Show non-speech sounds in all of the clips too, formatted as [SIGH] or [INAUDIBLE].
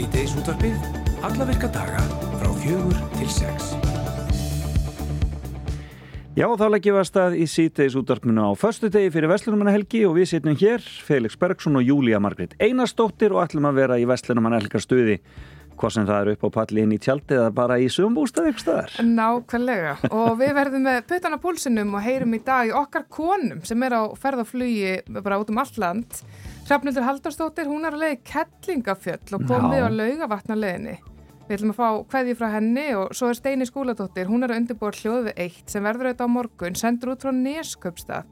Svíteis útvarpið, alla virka daga frá fjögur til sex. Já, þá leggjum við að stað í síteis útdarpinu á förstu degi fyrir Vestlunumannahelgi og við sitnum hér, Felix Bergsson og Júlia Margrit Einarstóttir og ætlum að vera í Vestlunumannahelgar stuði hvað sem það eru upp á palli inn í tjaldi eða bara í sögumbústað ykkur staðar. Nákvæmlega og við verðum með puttan á púlsinum og heyrum í dag í okkar konum sem er á ferðaflugi bara út um alland. Hrafnildur Haldarstóttir, hún er að leiði kettlingafjöll og komið á laugavatna leiðinni. Við ætlum að fá hveði frá henni og svo er Steini Skúladóttir, hún er að undirbúa hljóð við eitt sem verður auðvitað á morgun, sendur út frá Nesköpstað.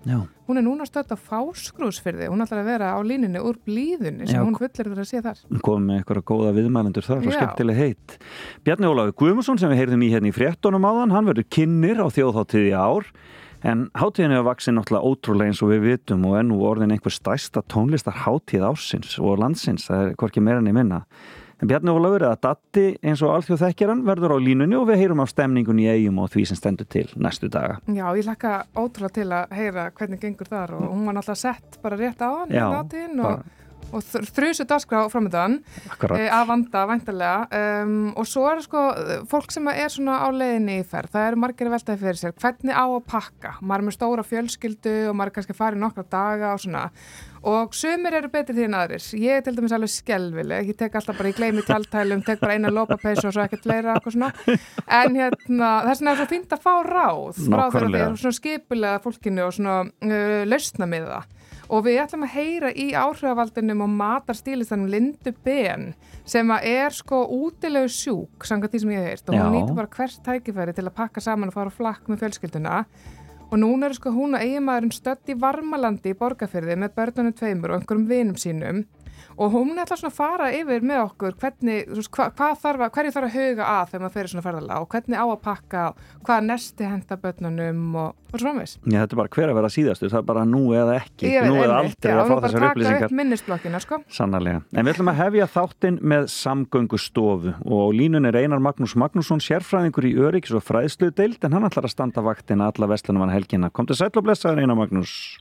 Hún er núna stödd á fáskrúsfyrði, hún ætlar að vera á línunni úr blíðunni sem Já. hún fullir þurfa að sé þar. Komum með eitthvað góða viðmælendur þar, er Já. skemmtileg heitt. Bjarni Ólafi Guðmusson sem við heyrðum í hérna í fréttonum áðan, hann verður kynnir á þjóðháttíði ár en hátíðin hefur vaksið náttúrulega ótrúlega eins og við vitum og ennú orðin einhver stæsta tónlistar hátíð ásins og landsins, það er hvorki meira enn í minna. En Bjarni Ólafur eða Datti eins og allþjóð þekkjaran verður á línunni og við heyrum af stemningun í eigum og því sem stendur til næstu daga. Já, ég hlakka ótrúlega til að heyra hvernig gengur þar og hún var náttúrulega sett bara rétt á hann Já, náttúrulega bara- og, þrjusu dagskrá framöndan e, að vanda væntalega um, og svo er sko fólk sem er svona á leiðinni í ferð, það eru margir að veltaði fyrir sér, hvernig á að pakka? Maður er með stóra fjölskyldu og maður er kannski að fara í nokkra daga og svona. Og sumir eru betri því en aðrir. Ég er til dæmis alveg skelvileg, ég tek alltaf bara, ég gleymi tjáltælum, tek bara eina lópapeysu og svo ekkert fleira og svona. En hérna, þess vegna er svo fínt að fá ráð frá þeirra því svona skipulega fólkinu og svona uh, lausna með það og við ætlum að heyra í áhrifavaldinum og matarstílistanum Lindu Ben sem er sko útilegu sjúk samkvæmt því sem ég heyrt. Og hún nýtur bara hvert tækifæri til að pakka saman og fara flakk með fjölskylduna. Og núna er sko hún og eiginmaðurinn stödd í Varmalandi í Borgarfyrði með börnunum tveimur og einhverjum vinum sínum og hún ætla svona að fara yfir með okkur hvernig, þú veist, hva, hvað þarf að, hverju þarf að huga að þegar maður fyrir svona ferðala og hvernig á að pakka, hvaða nesti henda börnunum og, og svona veist. Já, þetta er bara hver að vera síðastu, það er bara nú eða ekki, Ég veit, nú eða aldrei já, að fá þessar taka upplýsingar. upp minnisblokkina, sko. Sannarlega. En við ætlum að hefja þáttinn með samgöngustofu og línun er Einar Magnús Magnússon, sérfræðingur í öryggis og fræðslu deild en hann ætlar að standa vaktina alla vestlunum hann helgina. Kom til sæl og blessaður Einar Magnús.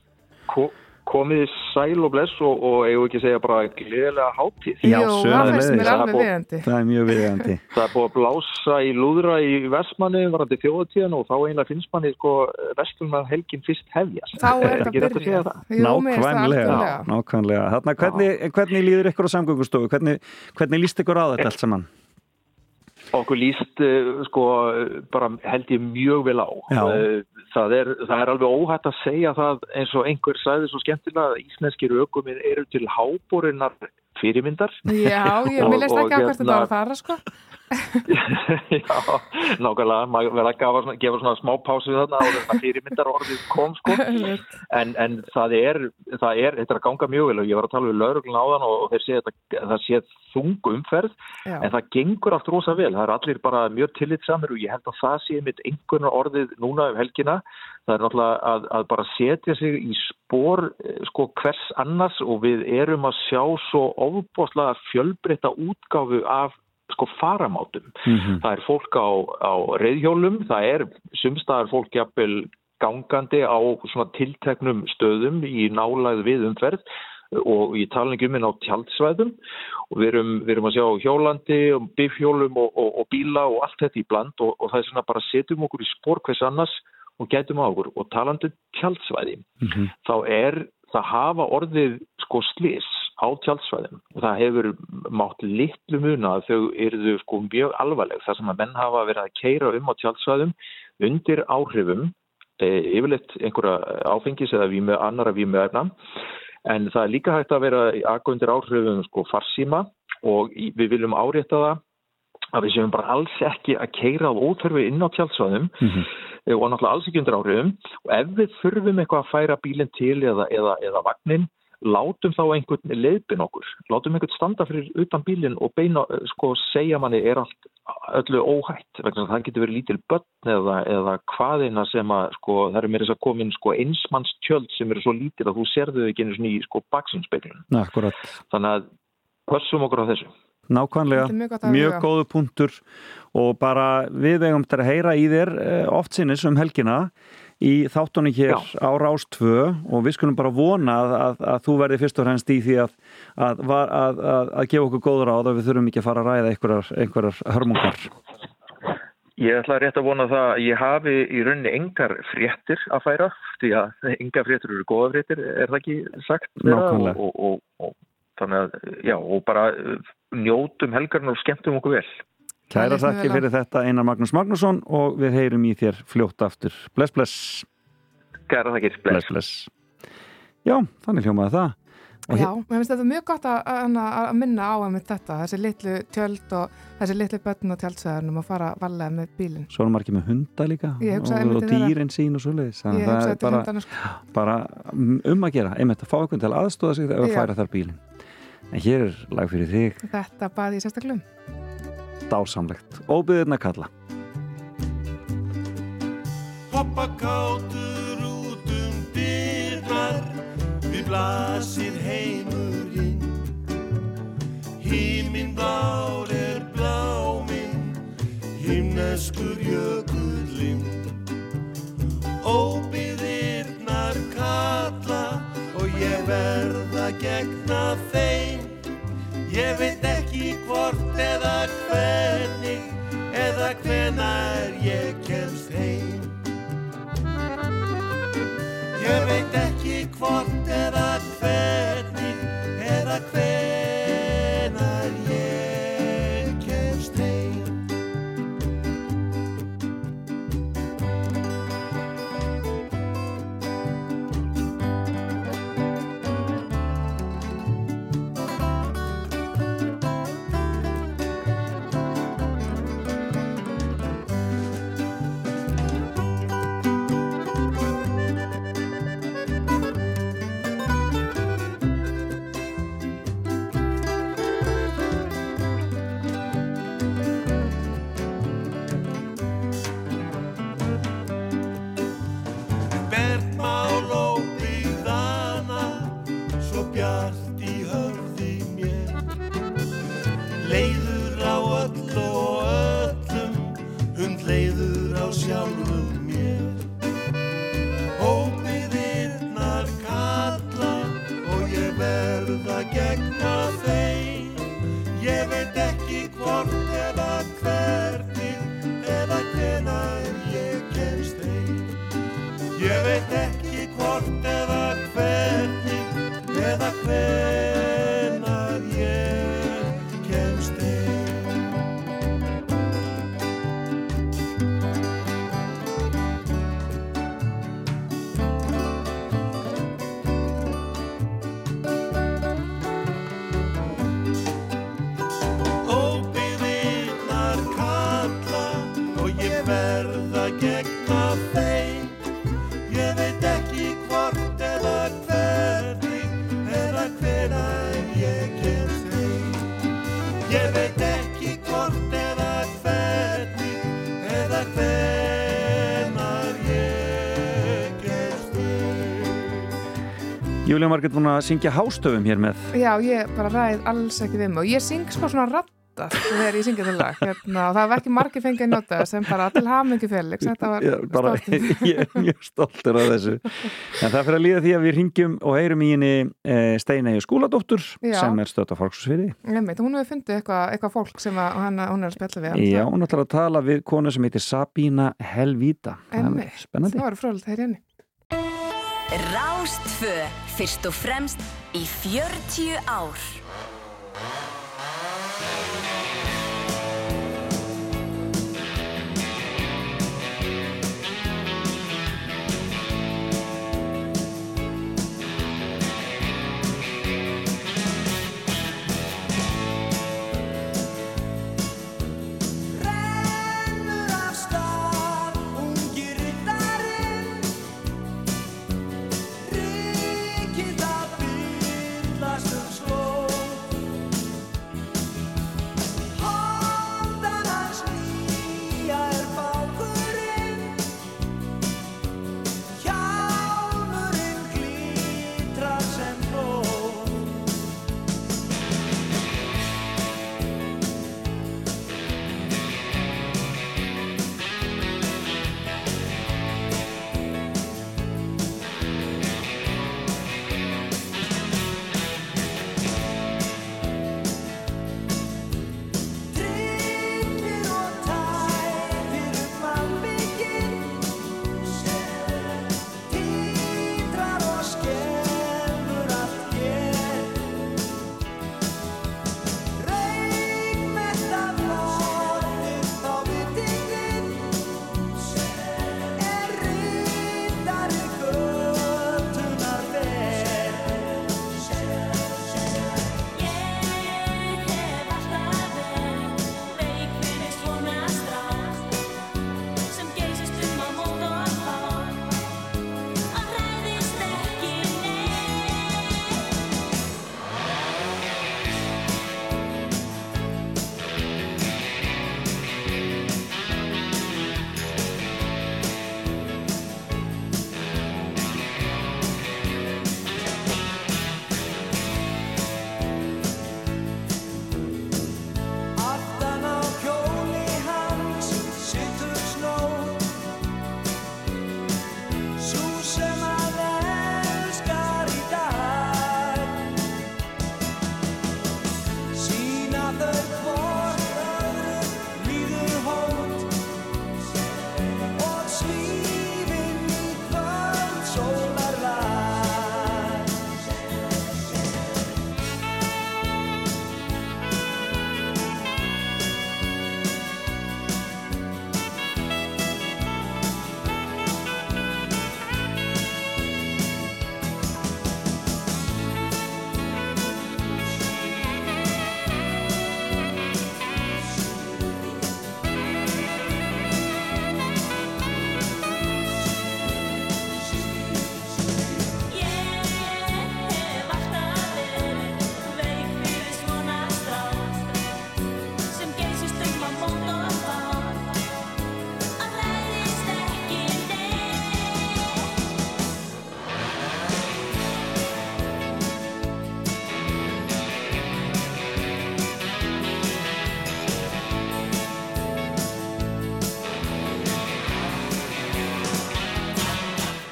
Ko- komið þið sæl og bless og, og eigum ekki að segja bara gleðilega hátíð. Já, Jú, það finnst mér alveg viðandi. Það er mjög viðjandi. [LAUGHS] Það er búið að blása í lúðra í Vestmanni varandi þjóðatíðan og þá einlega finnst manni sko vestlum að helgin fyrst hefjast. Þá er það? Það Nákvæmlega. Nákvæmlega. Þarna, hvernig, hvernig líður ykkur á samgöngustofu? Hvernig, hvernig líst ykkur á þetta allt saman? Okkur líst uh, sko bara held ég mjög vel á. Uh, Það er, það er alveg óhætt að segja það eins og einhver sagði svo skemmtilega að íslenskir ökuminn eru til háborinnar fyrirmyndar. Já, ég [LAUGHS] vil eftir ekki á hvert þetta hérna- var að fara, sko. [LAUGHS] Já, nákvæmlega, maður verður að gefa svona, gefa svona smá pásu við þarna og þarna fyrirmyndar orðið kom sko. [LAUGHS] En, en það er, það er, þetta er að ganga mjög vel og ég var að tala við lauruglun áðan og þeir þetta, það sé þung umferð Já. en það gengur allt rosa vel. Það er allir bara mjög tillitsamir og ég held að það sé mitt einhverna orðið núna um helgina. Það er náttúrulega að, að bara setja sig í spór sko hvers annars og við erum að sjá svo ofbóðslega fjölbreytta útgáfu af sko faramátum. Mhm. Það er fólk á, á reyðhjólum, það er sumstaðar fólk jafnvel gangandi á svona tilteknum stöðum í nálæð við umferð og í talningum inn á tjaldsvæðum og við erum, við erum að sjá hjólandi og bifhjólum og, og, og bíla og allt þetta í bland og, og það er svona bara setjum okkur í spór hvers annars og gætum á okkur og talandi um tjaldsvæði Mhm. þá er það hafa orðið sko slis á tjaldsvæðum og það hefur mátt litlu muna að þau eru sko mjög alvarleg. Þar sem að menn hafa verið að keira um á tjaldsvæðum undir áhrifum e, yfirleitt einhverja áfengis eða vímu, annara vímuefna en það er líka hægt að vera akka undir áhrifum sko farsíma og við viljum árétta það að við séum bara alls ekki að keira á óþörfi inn á tjaldsvæðum Mhm. eh, og náttúrulega alls ekki undir áhrifum. Og ef við þurfum eitthvað að færa bílinn til eða, eða, eða vagnin látum þá einhvern leiðbin okkur. Látum einhvern standa fyrir utan bílinn og beina, eh, sko, segja manni er allt öllu óhætt, vegna að það getur verið lítil börn eða, eða hvaðina sem að, sko, það eru mér þess að komin sko, einsmanns tjöld sem eru svo lítil að þú serðu þau ekki einu svona í, sko, baksinnspeglun Akkurat. þannig að pössum okkur á þessu. Nákvæmlega, mjög mjög góðu punktur. Og bara við eigum þetta að heyra í þér eh, oft sinnis um helgina í þáttunni hér Já. á Rástvö og við skulum bara vona að, að, að þú verði fyrst og fremst í því að, að, að, að, að gefa okkur góður áð og við þurfum ekki að fara að ræða einhverjar, einhverjar hörmungar. Ég ætla rétt að vona það að ég hafi í rauninni engar fréttir að færa því að engar fréttir eru góða fréttir, er það ekki sagt? Nákvæmlega. Og, og, og, og þannig að, já, og bara uh, njótum helgarinn og skemmtum okkur vel. Það Kæra þakki fyrir þetta Einar Magnús Magnússon og við heyrum í þér fljótt aftur. Bless, bless, Gæra þakkir, bless, bless. Já, þannig hljómaði það. Og Já, mér finnst þetta mjög gott að, að, að minna á einmitt þetta, þessi litlu tjöld og þessi litlu börn og tjaldsæðunum að fara valega með bílinn. Svo erum margir með hunda líka og, og þeirra. dýrin sín og svoleiðis. Ég Þannig að það er bara, sko. bara um að gera, einmitt að fá einhvern til að aðstóða sig ef að Já. færa þar bílinn. En hér er lag fyrir þig, Þetta baði ég sérstaklega um. Dásamlegt. Óbyðirna kalla. Hoppa kátur út um dyrnar Við blasir heimurinn Híminn blár er bláminn Himneskur jökullinn heim. Júlía Margrét búin að syngja hástöfum hér með. Já, ég bara ræð alls ekki við mig og ég syng sko svona rattast þegar ég syngja til lag hérna, og það var ekki margir fengið að nota sem bara til þetta var [LAUGHS] Ég, er mjög stoltur af þessu. En það fyrir að líða því að við ringjum og heyrum í henni e, Steinegi skúladóttur Já. sem er stöðt á fólksfyrði. Einmitt, hún hefur fundið eitthvað eitthva fólk sem að, hann, hún er að spjalla við Já, hún ætlar að tala við konu sem heitir Sabína Helvíta. Rástfö, fyrst og fremst í 40 ár.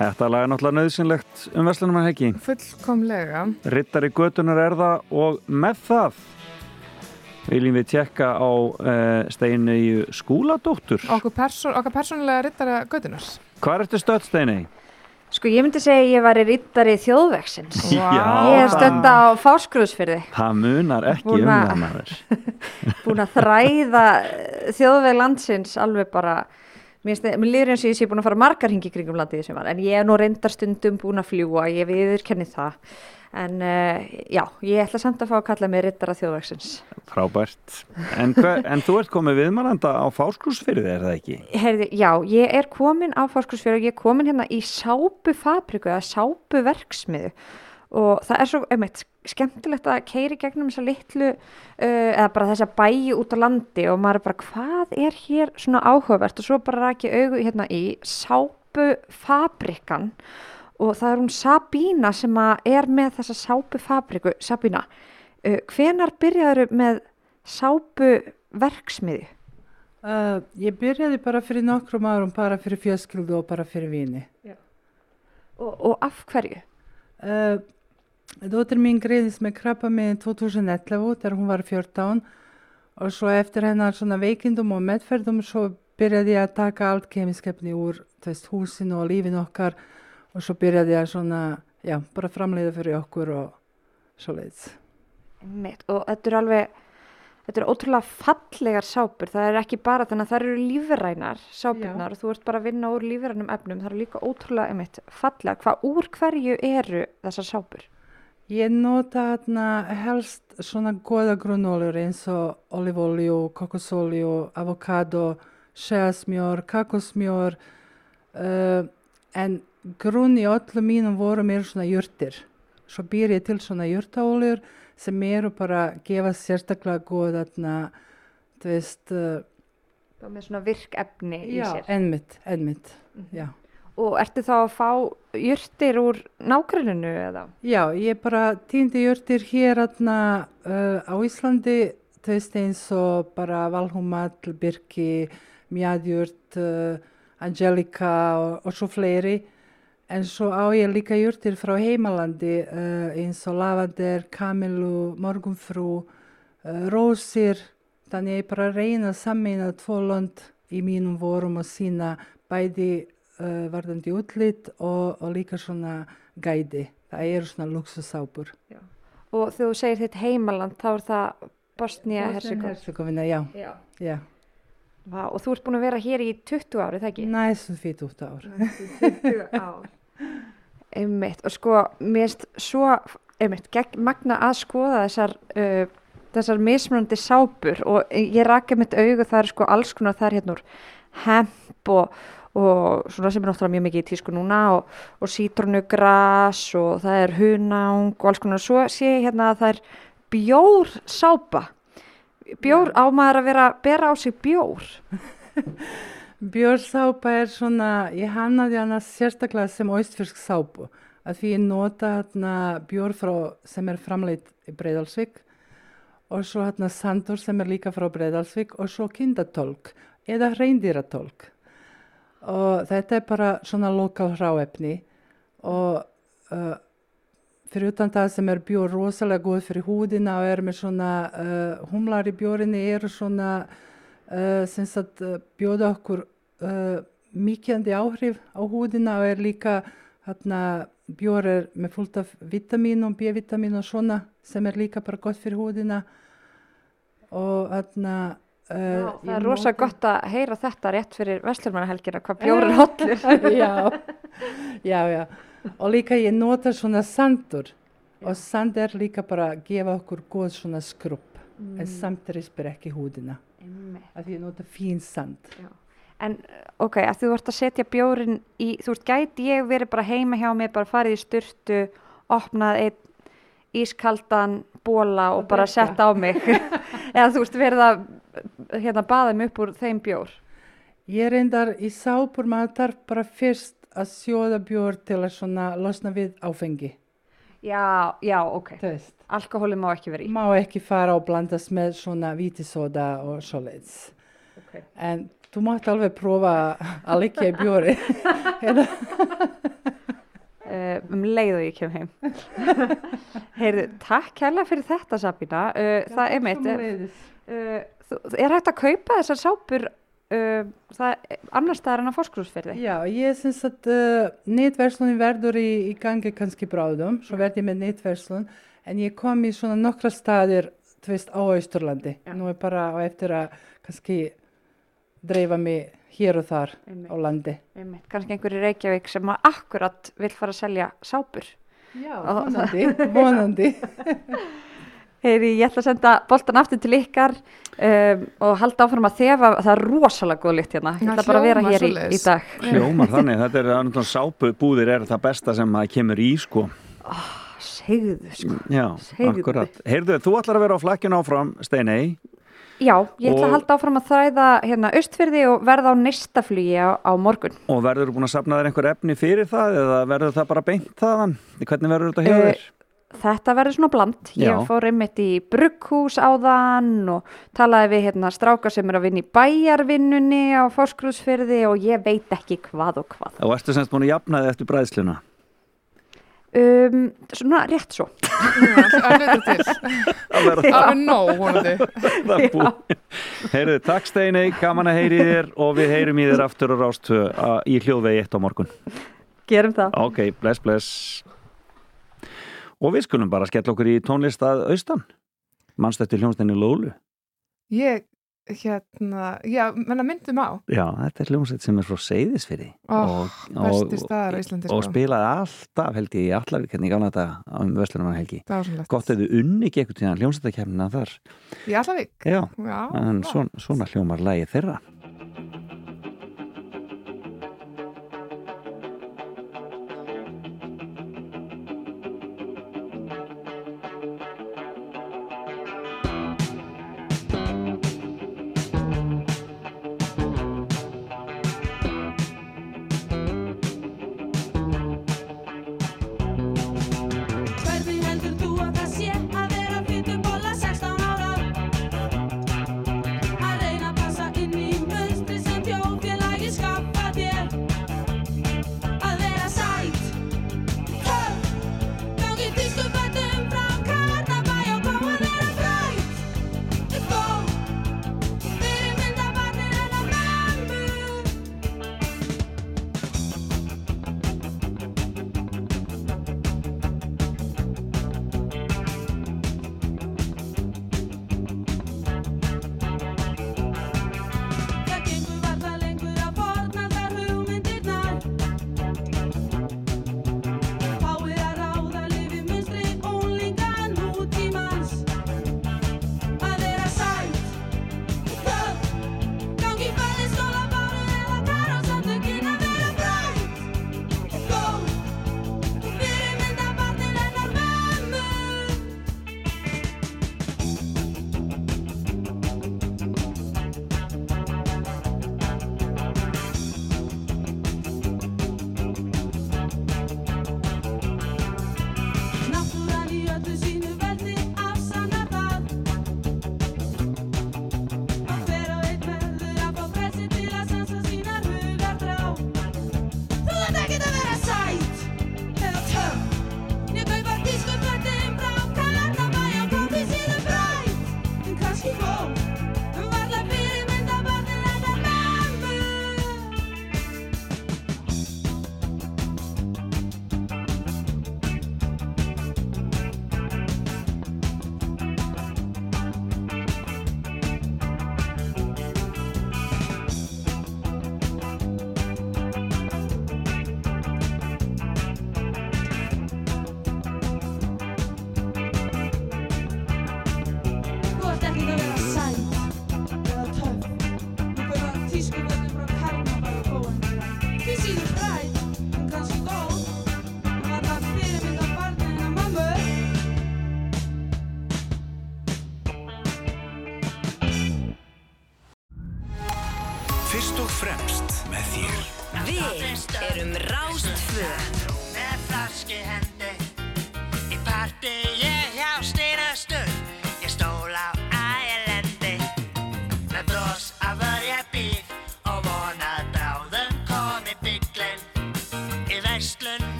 Þetta lag er náttúrulega nöðsynlegt um Vestlunum að hekki. Fullkomlega. Rittari götunar er það og með það viljum við tjekka á uh, steinu í skúladóttur. Okkur, perso okkar persónulega rittara gödunars. Hvað ertu stödd steinu? Sko ég myndi segja að ég var í rittari þjóðvegsins. [LAUGHS] Já, Ég er stönd á fáskrúðsfyrði, Það munar ekki um að- það maður. [LAUGHS] búin að þræða eh, þjóðveg landsins alveg bara, mér, líður eins og ég sé búin að fara margar hingi kringum landið sem var, en ég er nú reyndar stundum búin að fljúa, ég viðurkenni það. En uh, já, ég ætla samt að fá að kalla mig rittara þjóðvegsins. Frábært. En, [LAUGHS] en þú ert komið viðmælanda á fáskrúsfyrði, er það ekki? Herði, já, ég er komin á fáskursfjörð og ég er komin hérna í sápufabriku eða sápuverksmiðu og það er svo, einmitt, skemmtilegt að keiri gegnum þessa litlu uh, eða bara þessa bæi út á landi og maður er bara, hvað er hér svona áhugavert og svo bara raki augu hérna í sápufabrikan og það er hún Sabína sem er með þessa sápufabriku Sabína, uh, hvenar byrjaður með sápuverksmiðu? Uh, ég byrjaði bara fyrir nokkrum árum bara fyrir fjölskyldu og bara fyrir vini. Og, og af hverju? Uh, Dóttir mín greiðist með krabba með 2011 þegar hún var 14 og svo eftir hennar svona veikindum og meðferðum svo byrjaði ég að taka allt kemiskefni úr veist, húsinu og lífin okkar og svo byrjaði ég að svona, já, bara framleiða fyrir okkur og svo leiðis. Mitt, og þetta er alveg þetta er ótrúlega fallegar sápur. Það er ekki bara þannig að það eru lífrænar sápurnar og þú ert bara að vinna úr lífrænum efnum. Það eru líka ótrúlega einmitt fallega hvað úr hverju eru þessar sápur Ég nota þarna helst svona goða grunólur eins og olívolju, kokosolju, avokado, sjöasmjör, kakosmjör uh, en grunn í öllum mínum voru mér svona jurtir. Svo býr ég til svona jurtaóljur sem eru bara að gefa sérstaklega góð þarna, þú veist, uh, með svona virk efni í já, sér ennmitt, ennmitt, já. Og ertu þá að fá jurtir úr nágruninu eða? Já, ég bara týndi jurtir hér atna, uh, á Íslandi, þú veist eins og bara valhumall, birki, mjadjurt, uh, angelika og, og svo fleiri. En svo á ég líka jurtir frá heimalandi uh, eins og lavander, kamilu, morgunfrú, uh, rósir. Þannig ég bara reyna að sammeina tvo lönd í mínum vorum og sína bæði uh, varðandi útlit og, og líka svona gædi. Það eru svona luxusápur. og þegar þú segir þitt heimaland þá er það Bosnia Herzegovina Herzegovina, já. Já. já. Vá, og þú ert búin að vera hér í 20 ári, það ekki? Næstum fyrir 20 ár. 20 ár [LAUGHS] einmitt og sko mér erst svo einmitt magna að skoða þessar uh, þessar mismunandi sápur og ég raka mitt augu það er sko alls konar það er hérna úr hemp og, og svona sem er náttúrulega mjög mikið í tísku núna og, og sítrunugras og það er hunang og alls konar svo sé ég hérna að það er bjór sápa bjór á maður að vera bera á sig bjór [LAUGHS] Björsápa er svona, ég hannaði hana sérstaklega sem austfyrsk sápu. Að því ég nota hérna bjór frá, sem er framleitt í Breiðalsvík og svo hérna sandur sem er líka frá Breiðalsvík og svo kindatólk eða reyndiratólk. Og þetta er bara svona lokal hráefni. Og uh, fyrir utan það sem er bjór rosalega góð fyrir húdina og er með svona uh, humlar í bjórinni eru svona uh, sem sagt uh, bjóða okkur uh, mikjandi áhrif á húdina og er líka hérna bjór er með fullt af vitamínum, B-vitamin og svona sem er líka bara gott fyrir húdina og hérna Já, uh, það er rosa gott að heyra þetta rétt fyrir Vestlurmannahelgina, hvað bjór er hollur. [LAUGHS] já, [LAUGHS] já, já. Og líka ég nota svona sandur og sand er líka bara að gefa okkur góð svona skrupp en samt rispir ekki húdina. Að ég nota fín sand. En ok, að þú ert að setja bjórin í, þú veist, gæti ég verið bara heima hjá mig, bara farið í styrtu, opnað einn ískaldan bóla og Og bara drekka. sett á mig. [LAUGHS] Eða þú veist, verið að hérna baða mig upp úr þeim bjór. Ég reyndar í sápur maður þarf bara fyrst að sjóða bjór til að svona losna við áfengi. Já, já, ok. Alkohóli má ekki verið í. má ekki fara og blandast með svona vítisóda og svoleiðis. Ok. En þú mátt alveg prófa að liggja í bjóri. Eða- [LAUGHS] um leið og ég kem heim. [LAUGHS] Heyrðu, takk kærlega fyrir þetta Sabína. Uh, það er mitt. Uh, er hægt að kaupa þessar sápur uh, það, annars staðar en á fórskrúsferði? Já, ég syns að uh, netverslunin verður í, í gangi kannski bráðum, svo verð ég með netverslun, en ég kom í svona nokkra staðir, þú veist, á Austurlandi. Nú er bara á eftir að kannski dreifa mig hér og þar Einmitt. á landi. Einmitt. Kannski einhver í Reykjavík sem að akkurat vil fara að selja sápur. Já, vonandi, vonandi. [LAUGHS] [LAUGHS] Heyri, ég ætla að senda boltan aftur til ykkar um, og halda áfram að þefa, það er rosalega góð lykt hérna. Ég ætla bara að vera hér í, í dag. Hljómar þannig, þetta er annað sápubúðir er það besta sem að kemur í sko. Segðu, sko. Já, Segðu. akkurat. Heyrðu, þú ætlar að vera á flakkinu áfram, Steinei. Já, ég ætla að halda áfram að þræða hérna austfyrði og verða á neistaflugi á, á morgun. Og verður þú búin að sapna þér einhver efni fyrir það eða verður það bara beint þaðan? Hvernig verður þetta hjá Eh, þér? Þetta verður svona bland. Ég Já. fór einmitt í brugghús áðan og talaði við hérna stráka sem er að vinna í bæjarvinnunni á fórskrúsfyrði og ég veit ekki hvað og hvað. Og ertu semst búin að jafna þig eftir bræðsluna? Um, svona rétt svo. að hluta til, [LAUGHS] Það verður nóg vonandi [LAUGHS] það búið. Heyrðu, takk Steinei, gaman að heyri þér og við heyrum í þér aftur á rástu í hljóðvegi eitt á morgun. Gerum það. Ok, bless, bless. Og við skulum bara skella okkur í tónlist að austan. Manst eftir hljómsdeinni Lólu. ég, hérna, já, menna myndum á Já, þetta er hljómsveit sem er frá Seyðisfyrði. Staðar á Íslandi, Og sko. spilaði alltaf, held ég, í Allavík, hérna í gamla þetta á um Vestlunumann helgi. dásanlegt, Gott ef þið unni ekki eitthvað tíðan hljómsveitakefnina þar. í Allavík Já, já, en svona, svona hljómar lægi þeirra.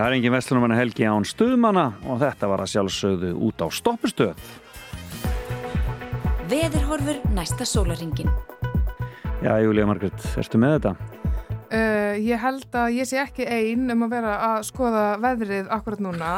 Já, það er engin Vestlunumanna helgi án stuðmanna og þetta var að sjálfsögðu út á stoppustöð. Veðurhorfur næsta sólaringin. Já, Júlía Margrét, ertu með þetta? Uh, ég held að ég sé ekki ein um að vera að skoða veðrið akkurat núna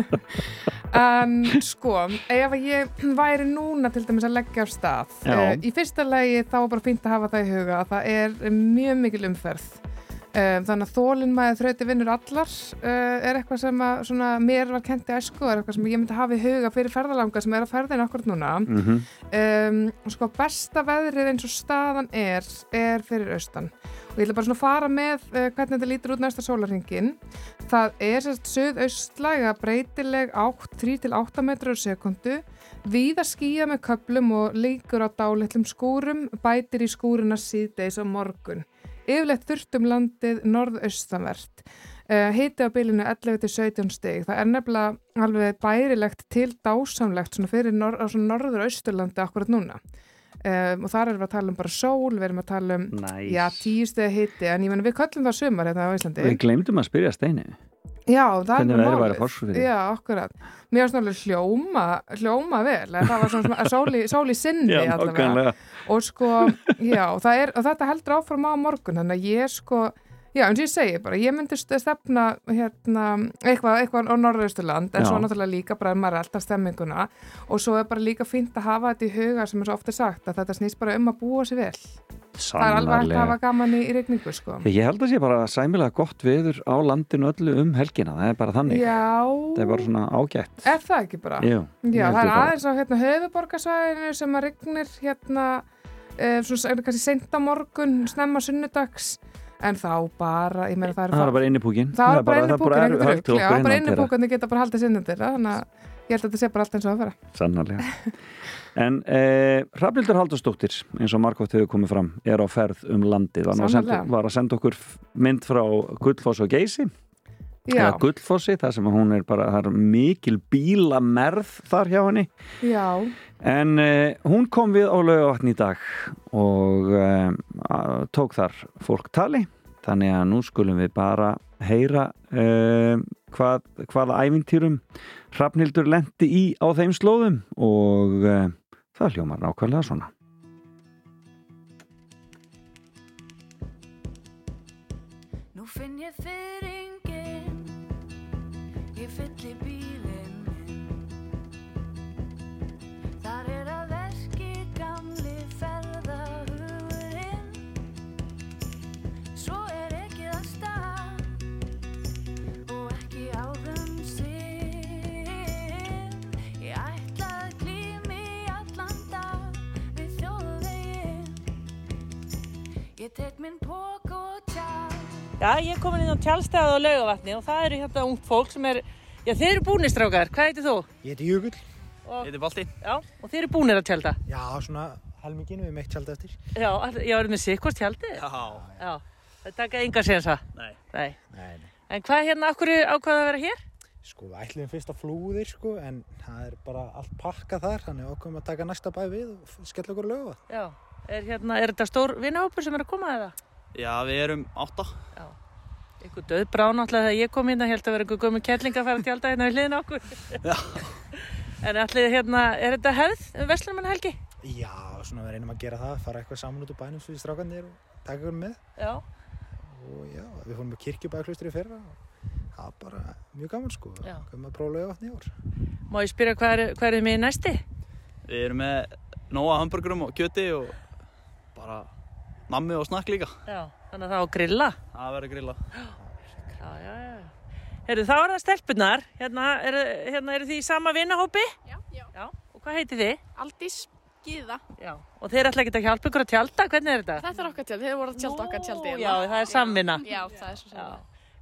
[LAUGHS] en sko ef að ég væri núna til dæmis að leggja af stað uh, í fyrsta lagi þá var bara fínt að hafa það í huga að það er mjög mikil umferð um, þannig að þólinn maður þrauti vinnur allar uh, er eitthvað sem að svona, mér var kent í æsku er eitthvað sem ég myndi hafa í huga fyrir ferðalanga sem er að ferðin akkurat núna. Mm um, sko besta veðrið eins og staðan er er fyrir austan. Og ég ætla bara svona að fara með uh, hvernig þetta lítur út næsta sólarhingin það er sérst söðaustlæga breytileg 3-8 metrar á sekundu víða skýja með köplum og líkur á dálitlum skúrum bætir í skúruna síðdeis á morgun yfirleitt þurft um landið norðaustanvert uh, hiti á bylunu 11-17 stig það er nefnilega alveg bærilegt til dásamlegt svona fyrir nor svona norður austurlandi akkurat núna um, og þar erum við að tala um bara sól við erum að tala um Næs. já, tíu stegi hiti en ég menn við köllum það sumar hérna á Íslandi Við glemdum að spyrja Steini. Já, það er veðrið málið. já, akkurat. Mér var svona hljóma hljóma vel, en það var svona svona sól í, sól í sinni Já, allavega. og sko, já, það er, og þetta heldur áfram á morgun, þannig að ég sko já, eins og ég segi bara, ég myndi st- stefna hérna, eitthvað, eitthvað á Norðausturland, en Já. svo náttúrulega líka bara maður er alltaf stemminguna. Og svo er bara líka fínt að hafa þetta í huga sem er svo ofta sagt, að þetta snýst bara um að búa sér vel það er alveg hægt að hafa gaman í, regningu sko. Ég held að sé bara sæmilega gott viður á landinu öllu um helgina, það er bara þannig. já, Það er bara svona ágætt. er það ekki bara? Jú, Já, það er aðeins á hérna, höfuborgarsvæðinu sem að regnir hérna uh, svona, er það kannski seint á morgun, snemma sunnudags en þá bara, ég meina það er Það er bara innipúkin. það er bara inni púkin ekkert hægt til rugl, já, okkur bara innan inni púkandi geta bara haldið sinni til það, þannig að ég held að þetta sé bara allt eins og að vera Sannarlega. [LAUGHS] En eh, Hrafnildur Haldursdóttir, eins og Markvátt hefur komið fram, er á ferð um landið. Var, nú að senda, var að senda okkur mynd frá Gullfoss og Geysi. Já, Eða Gullfossi, þar sem hún er bara, það er mikil bílamerð þar hjá henni. já, En eh, hún kom við á laugavatn í dag og eh, tók þar fólk tali. Þannig að nú skulum við bara heyra eh, hvað, hvaða ævintýrum Hrafnildur lendi í á þeim slóðum og eh, það hljómar nákvæmlega svona. Já, ég er komin inn á tjálstæðu á laugavatni og það eru hérna ungt fólk sem er, já þeir eru búnir strákar, hvað heitir þú? Ég heiti Jökull. Og, Ég heiti Balti. já, og þeir eru búnir að tjálta? Já, svona helmingin við meitt tjálta eftir. Já, já, eru með sikkvort tjaldið? Já. Já, það taka enga séðan það? Nei. Nei. Nei, nei. En hvað hérna, okkur ákvaða að vera hér? Sko, við ætlum fyrst að flúðir, sko, en það er bara allt pakkað þar, þannig ákveðum að taka næsta bæ við og skella okkur. Já, er hérna, er þetta stór vinahópur sem er að koma eða? Já, við erum átta. Já. Ykkur döð brá náttúrulega þegar ég kom hérna, held að vera einhver gömur kelling að fara að tjálta hérna við hliðin okkur. Já. [LAUGHS] en allir hérna, er þetta hefð um Vestlumann helgi? Já, svona við reynum að gera það, fara eitthvað saman út úr bænum svo við strákanir og taka okkur með. Já. Og já, við fórum með kirkjubæðaklaustri í fyrra og það var bara mjög gaman, sko. Já. Komum að prófa lögavatni í ár. Má ég spyrja hvað er, hvað er bara nammi og snakk líka. Já, þannig að það að grilla. Það verður grilla. Já, já, já. Heyrðu, þá er það stelpunar. Hérna, eru hérna, eru þið í sama vinahópi? Já, já. Já, og hvað heiti þið? Aldís, Gíða. Já. Og þeir ætla ekki að hjálpa ykkur að tjálta? Hvernig er þetta? Þetta er okkar tjald, þeir voru að tjálta okkar tjaldi. já, það er samvinna. Já, það er svo samvinna.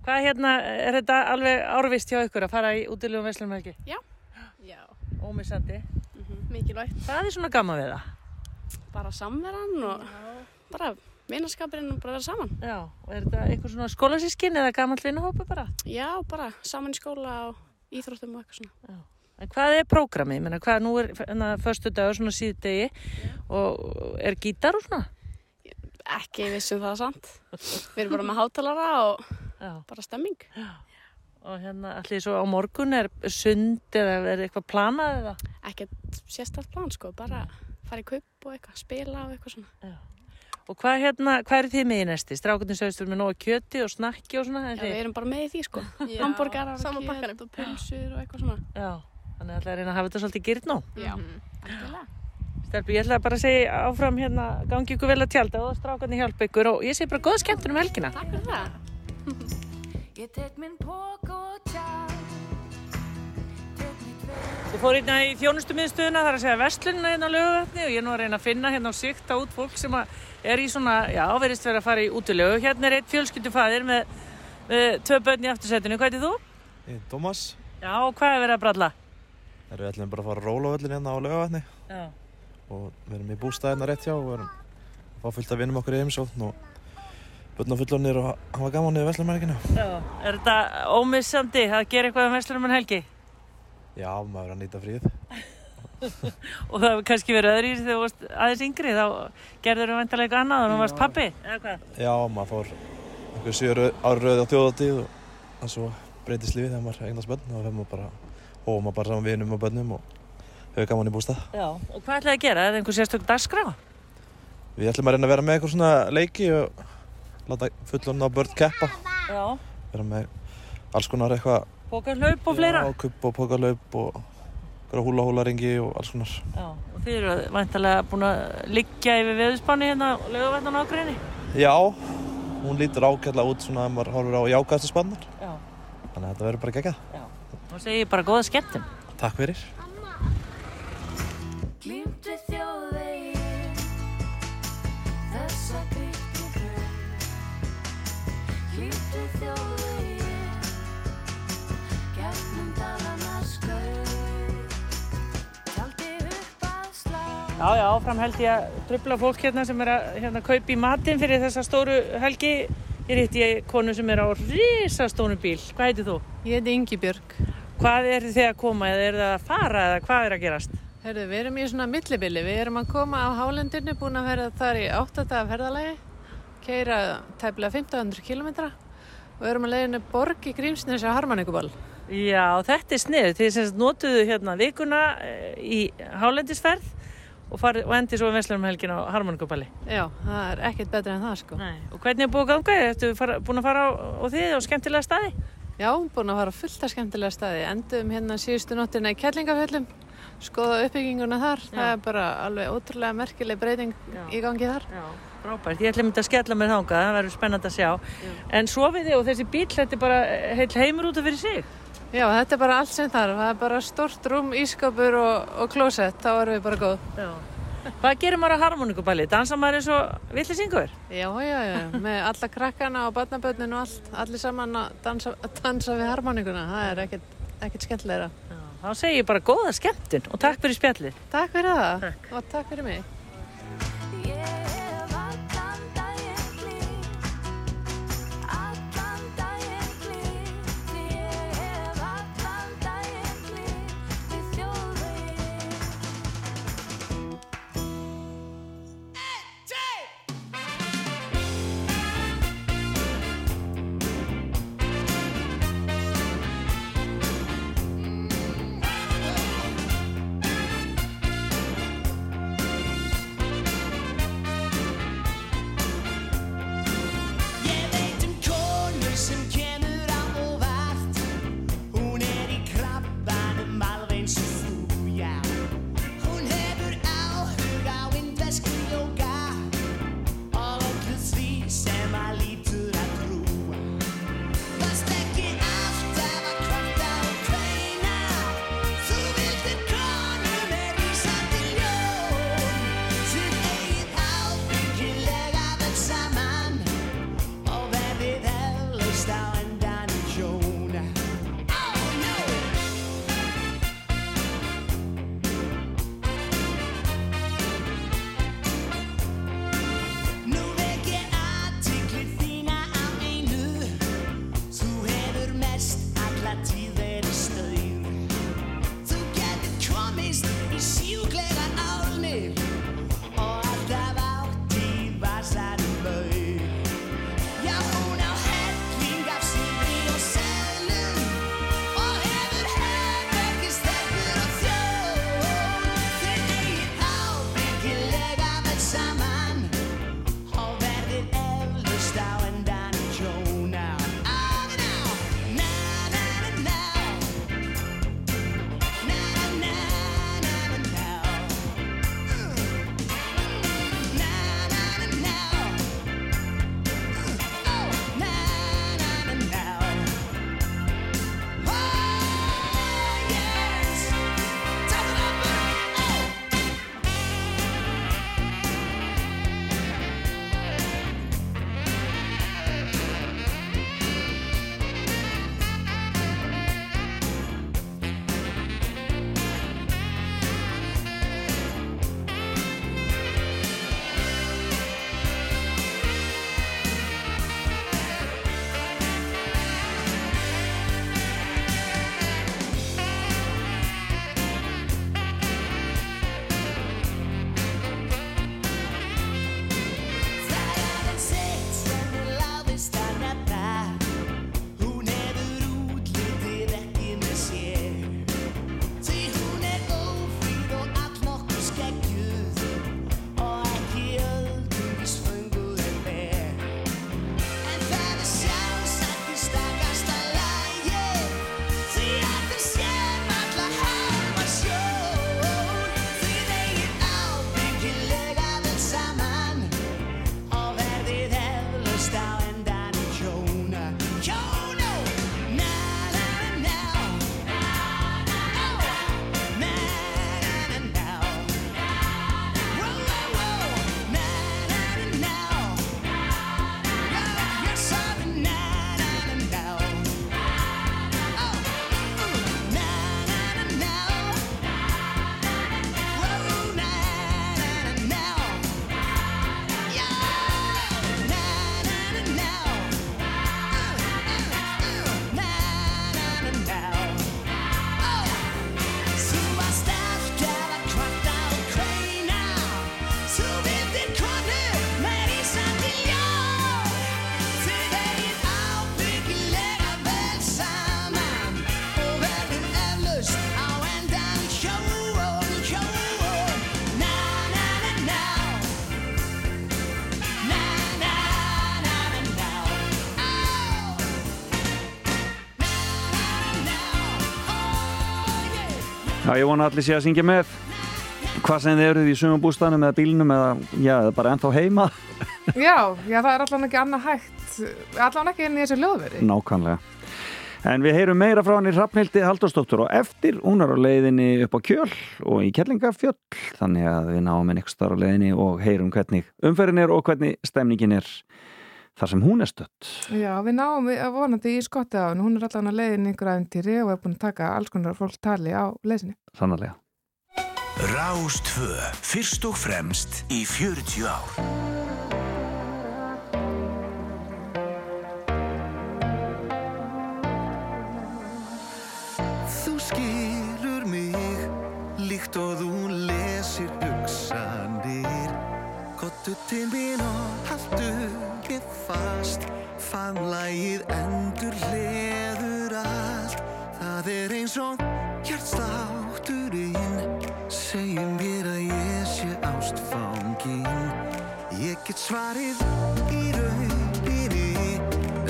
Hvað hérna, er þetta alveg árvist hjá ykkur að fara í útilegum veslum ekki? Já. Já. Ómissandi. Mikilvægt. Hvað er svona gaman við það? Bara samveran og bara vinarskapurinn og bara vera saman. Já, og er þetta eitthvað svona skólasískin eða gamall vinahópi bara? Já, bara saman í skóla og íþróttum og eitthvað svona. Já. En hvað er prógramið? Menna, hvað nú er hérna, förstu dagur svona síðdegi og er gítar og svona? Ekki vissum það samt. Við erum bara með hátalara og Já. bara stemming. Og hérna, allir svo á morgun er sund eða er eitthvað planað eða? Ekkert sérstætt plan sko, bara fara í kaup og eitthvað, spila og eitthvað svona. Já. Og hvað hérna, hvað eru þið með í næsti? Strákunni sögust við með nógu kjöti og snakki og svona? Já, við erum bara með í því sko. [LAUGHS] Já, Hamburgarar og sama kjöt og pulsur og eitthvað svona. Já, þannig að það er að hafa þetta svolítið gýrt nú. Já, algjörlega. Stelpi, ég ætla bara að segja áfram hérna, gangi ykkur vel að tjálta og strákarnir hjálpa ykkur og ég segi bara góða skemmtunum helgina. Takk fyrir það. Ég fór hérna í þjónustumiðstöðuna, það er að segja vestlunina hérna á löguvatni og ég er nú að reyna að finna hérna og sikta út fólk sem er í svona, já, verðist vera að fara í útilögu. Hérna er eitt fjölskyldufaðir með, með tvö börn í aftursetinu. Hvað heitir þú? Ég er Thomas. Já, og hvað er verið að bralla? Erum við ætlum bara að fara að róla á völlin hérna á laugavatni Já. og við erum í bústæðina rétt hjá og við erum að fá fullt að vinum okkur í heimsókn og börn og fullornir og hafa gaman niður vestlumærkina. Já. Er þetta ómissandi að gera eitthvað um vestlunum en helgi? Já, maður er að nýta fríð. [LAUGHS] Og það hefur kannski verið öðru í þegar þú varst aðeins yngri, þá gerður þú vantarlega eitthvað annað og þú varst pappi, eða hvað? Já, maður fór einhver sjö ári rauði á þjóðatíð og það svo breytist lífið þegar maður eignast börn og hefur maður bara, hófum maður bara saman vinum og börnum og hefur gaman í bústað. Já. Og hvað ætlaði að gera? Er það einhver sérstök dagskrá? Við ætlum að reyna að vera með eitthvað svona leiki og láta fullorna börn keppa. Já. Vera með alls konar eitthvað Pókarhlaup og fleira? Já, kupp og pókarlaup og eitthvað húla húla ringi og alls konar. Já. Og þið eru vantarlega búin að liggja yfir veðuspanni hérna á laugavættan ágrinni? Já, hún lítur ágætlega út svona að maður horfir á jákvæðstu spannar. Já. Þannig að þetta verður bara geggjað. Já. Þá segi ég bara góða skemmtun. Takk fyrir. Glýmt Já, já, áfram held ég að trubla fólk hérna sem er að hérna, kaupa í matinn fyrir þessa stóru helgi. Ég ég konu sem er á risastónu bíl. Hvað heitir þú? Ég heiti Ingi Björg. Hvað er þið að koma eða er það að fara eða hvað er að gerast? Herðu, við erum í svona millibili. Við erum að koma af hálendinu, búin að vera þar í 8 daga ferðalagi, keira tæplega 1500 km og erum að leiðinu borg í Grímsnesi á Harmaníkubal. Já, þetta er snið. Þið notuðu hérna vikuna eh, í hálendisferð og, farið, og endi svo vestlunum helgin á Harmonikubali. Já, það er ekkert betra en það sko. Nei. Og hvernig er búið að ganga? Ertu fara, búin að fara á, á þið og skemmtilega staði? Já, búin að fara á fullt af skemmtilega staði. Endum hérna síðustu nóttina í Kjellingafjöllum, skoða uppbygginguna þar. Það er bara alveg ótrúlega merkileg breyting í gangi þar. Já. Frábært, ég ætla myndi að skella mér þangað, það verður spennandi að sjá. En svo við þið og þessi bíl, þetta er bara heil heimur út af fyrir sig. Já, þetta er bara allt sem þarf. Það er bara stort rúm, ískapur og, og klósett. Þá erum við bara góð. Já. Hvað gerir maður á harmoníkuballi? Dansa maður eins og villisingur? Já, já, já. Með alla krakkana og barnabötnin og allt. Allir saman að dansa, að dansa við harmoníkuna. Það er ekkert, ekkert skemmtilegra. Þá segi ég bara góða skemmtun og takk fyrir spjallið. Takk fyrir það. Takk. Og takk fyrir mig. Já, ég vona allir sé að syngja með. Hvað sem þið eruð í sumabústanum eða bílnum eða, já, eða bara ennþá heima. [LAUGHS] Já, já, það er allan ekki annað hægt, allan ekki inn í þessu ljóðveri. Nákvæmlega. En við heyrum meira frá hann í Hrafnildi Halldórsdóttur og eftir hún er á leiðinni upp á kjöl og í Kellingafjöll þannig að við náum ykkur starf á leiðinni og heyrum hvernig umferðin er og hvernig stemningin er þar sem hún er stött Já, við náum við að vonandi í skotti á henni, hún er allan að leiðin ykkur aðeintýri og er búin að taka alls konar fólk tali á leiðinni. Sannarlega Rástvö, fyrst og fremst í 40 ár. Þú skilur mig líkt og þú lesir hugsanir Kottu til mín og fast Faðmlægið endur hleður allt. Það er eins og hjartstátturinn Segjum mér að ég sé ástfangin Ég get svarið í rauninni.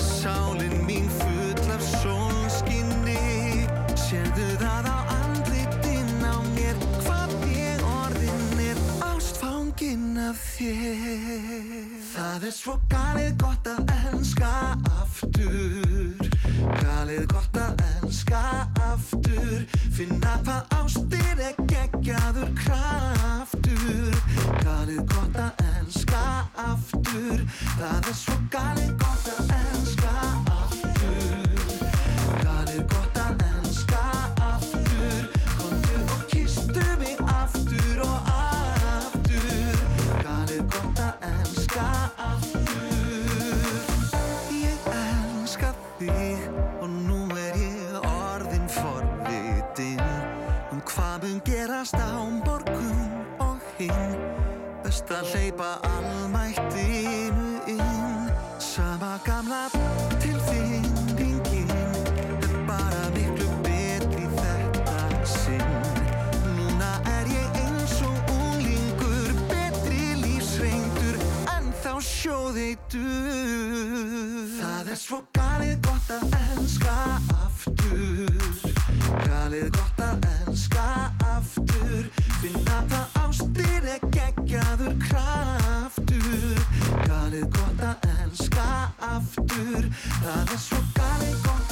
Sálin mín full af sólskinni. Sérðu það á andlitin á mér Hvað ég orðin er. Ástfangin af þér Það er svo galið gott að elska aftur. Galið gott að elska aftur. Finna hvað ástir er geggjaður kraftur. Galið gott að elska aftur. Það er svo galið gott að elska aftur gerast á morgun og hinn. Best að hleypa almættinu inn. Sama gamla tilfinningin En bara miklu betri þetta sinn. Núna er ég eins og unglingur Betri lífsreyndur En þá sjóðeitur. Það er svo galið gott að elska aftur. Galið gott að elska aftur Finna það ástir er geggjaður kraftur. Galið gott að elska aftur. Það er svo galið gott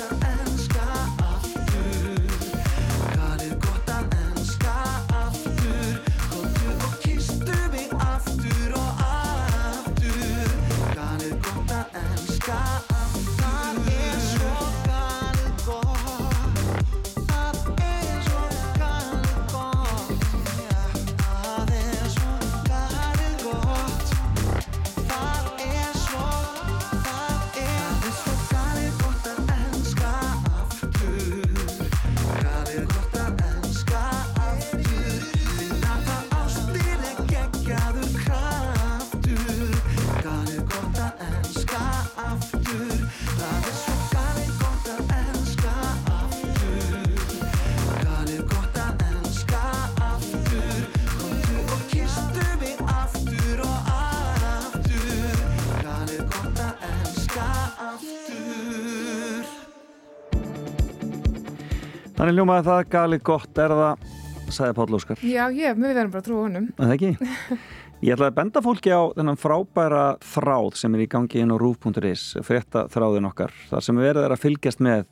Þannig ljómaði það galið gott er það sagði Páll Óskar Já, ég, við verðum bara að trúa honum. Það ekki? [LAUGHS] Ég ætlaði að benda fólki á þennan frábæra þráð sem er í gangi inn á rúf.is frétta þráðin okkar þar sem við verðum að fylgjast með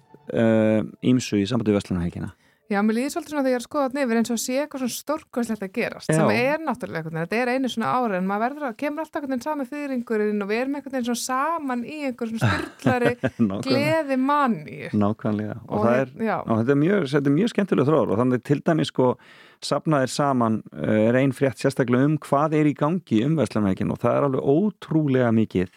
ímsu í sambandi við Vestlunarhelgina Já, mér líður svolítið svona þegar ég er að skoða nefnir eins og sé eitthvað svona stórkvæslegt að gerast Já. sem er náttúrulega eitthvað, þetta er einu svona ára en maður verður að, kemur alltaf eitthvað sami fyrringurinn og við erum eitthvað svona saman í einhver svona styrlari [LAUGHS] gleði manni Nákvæmlega og, Og er, já. og þetta er mjög, er mjög skemmtilega þráður og þannig til dæmis sko safnaðir saman uh, er ein frétt sérstaklega um hvað er í gangi um Vestlunarhelgin og það er alveg ótrúlega mikið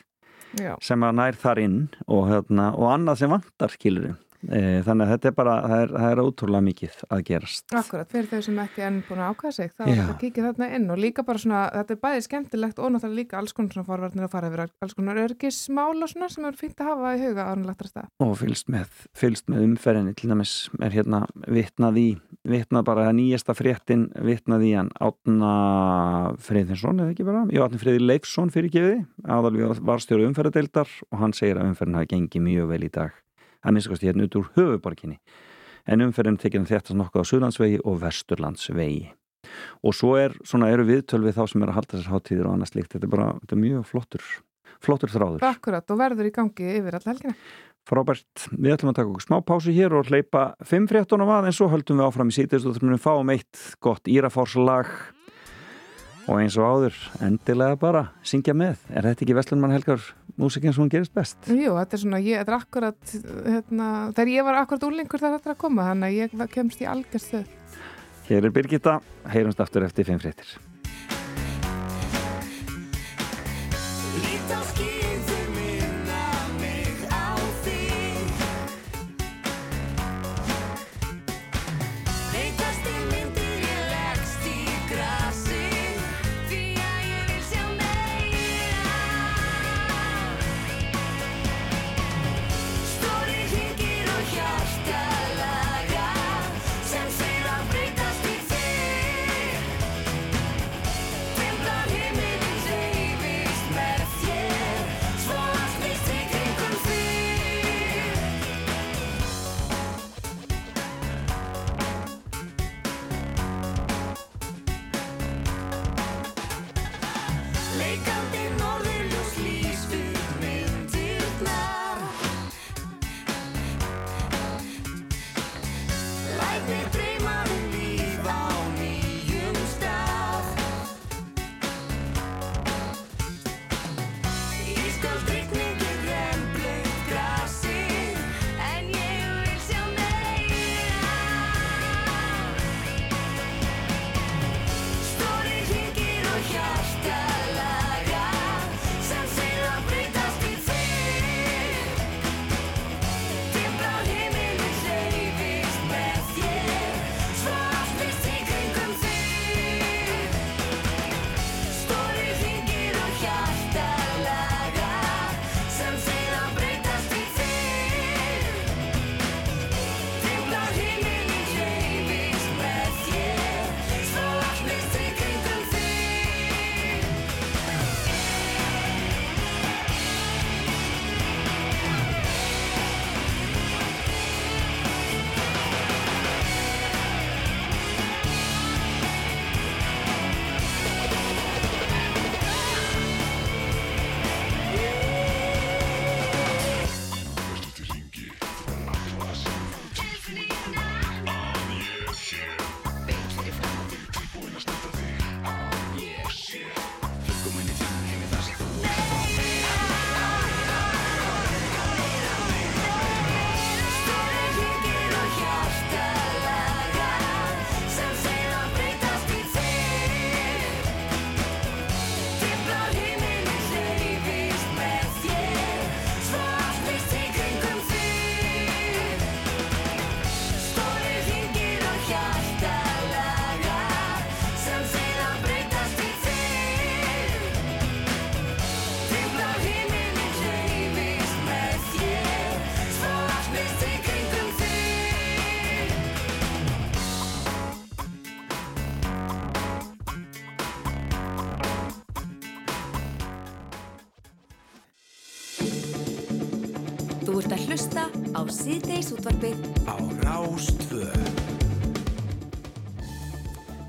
Já. sem að nær þar inn og, hérna, og annað sem vantar skilur þannig að þetta er bara, það er, það er ótrúlega mikið að gerast Akkurat, fyrir þau sem ekki enn búin að ákvæða sig þá Já. er þetta kikið þarna inn og líka bara svona, þetta er bæði skemmtilegt og náttúrulega líka alls konar svona forvarnir að fara yfir alls konar örgismál og svona sem er fínt að hafa í huga ánulegt að stað. og fylgst með, fylgst með umferðinni til dæmis er hérna vitnað í vitnað bara að nýjasta fréttin vitnað í hann Átna Freyðinsson eða ekki bara, já Átni Freyði Leifsson fyrir gefiði, aðalveg varstjóru umferðadeildar og hann segir að umferðin hafi gengið mjög vel í dag að minnst kosti hérna út úr höfuborginni en umferðin tekinn þetta nokkuð á Suðlandsvegi og Vesturlandsvegi. Og svo er, svona, eru viðtöl við þá sem er að halda þessar hátíðir og annað slíkt. Þetta er bara þetta er mjög flottur, flottur þráður. Akkurat og verður í gangi yfir alla helgina. Frábært, við ætlum að taka okkur smá pásu hér og hleypa 5 fréttunum að en svo höldum við áfram í síðust og þurfum við fáum eitt gott írafárslag og eins og áður, endilega bara syngja með. Er þetta ekki Vestlunmann Helgar músikinn sem hún gerist best? Jú, þetta er svona, ég, þetta er akkurat, hérna, þegar ég var akkurat úlingur þegar þetta er að koma, þannig að ég kemst í algjörstuð. Hér er Birgitta, heyrumst aftur eftir 5 fréttir. Á síðdeis útvarpið Á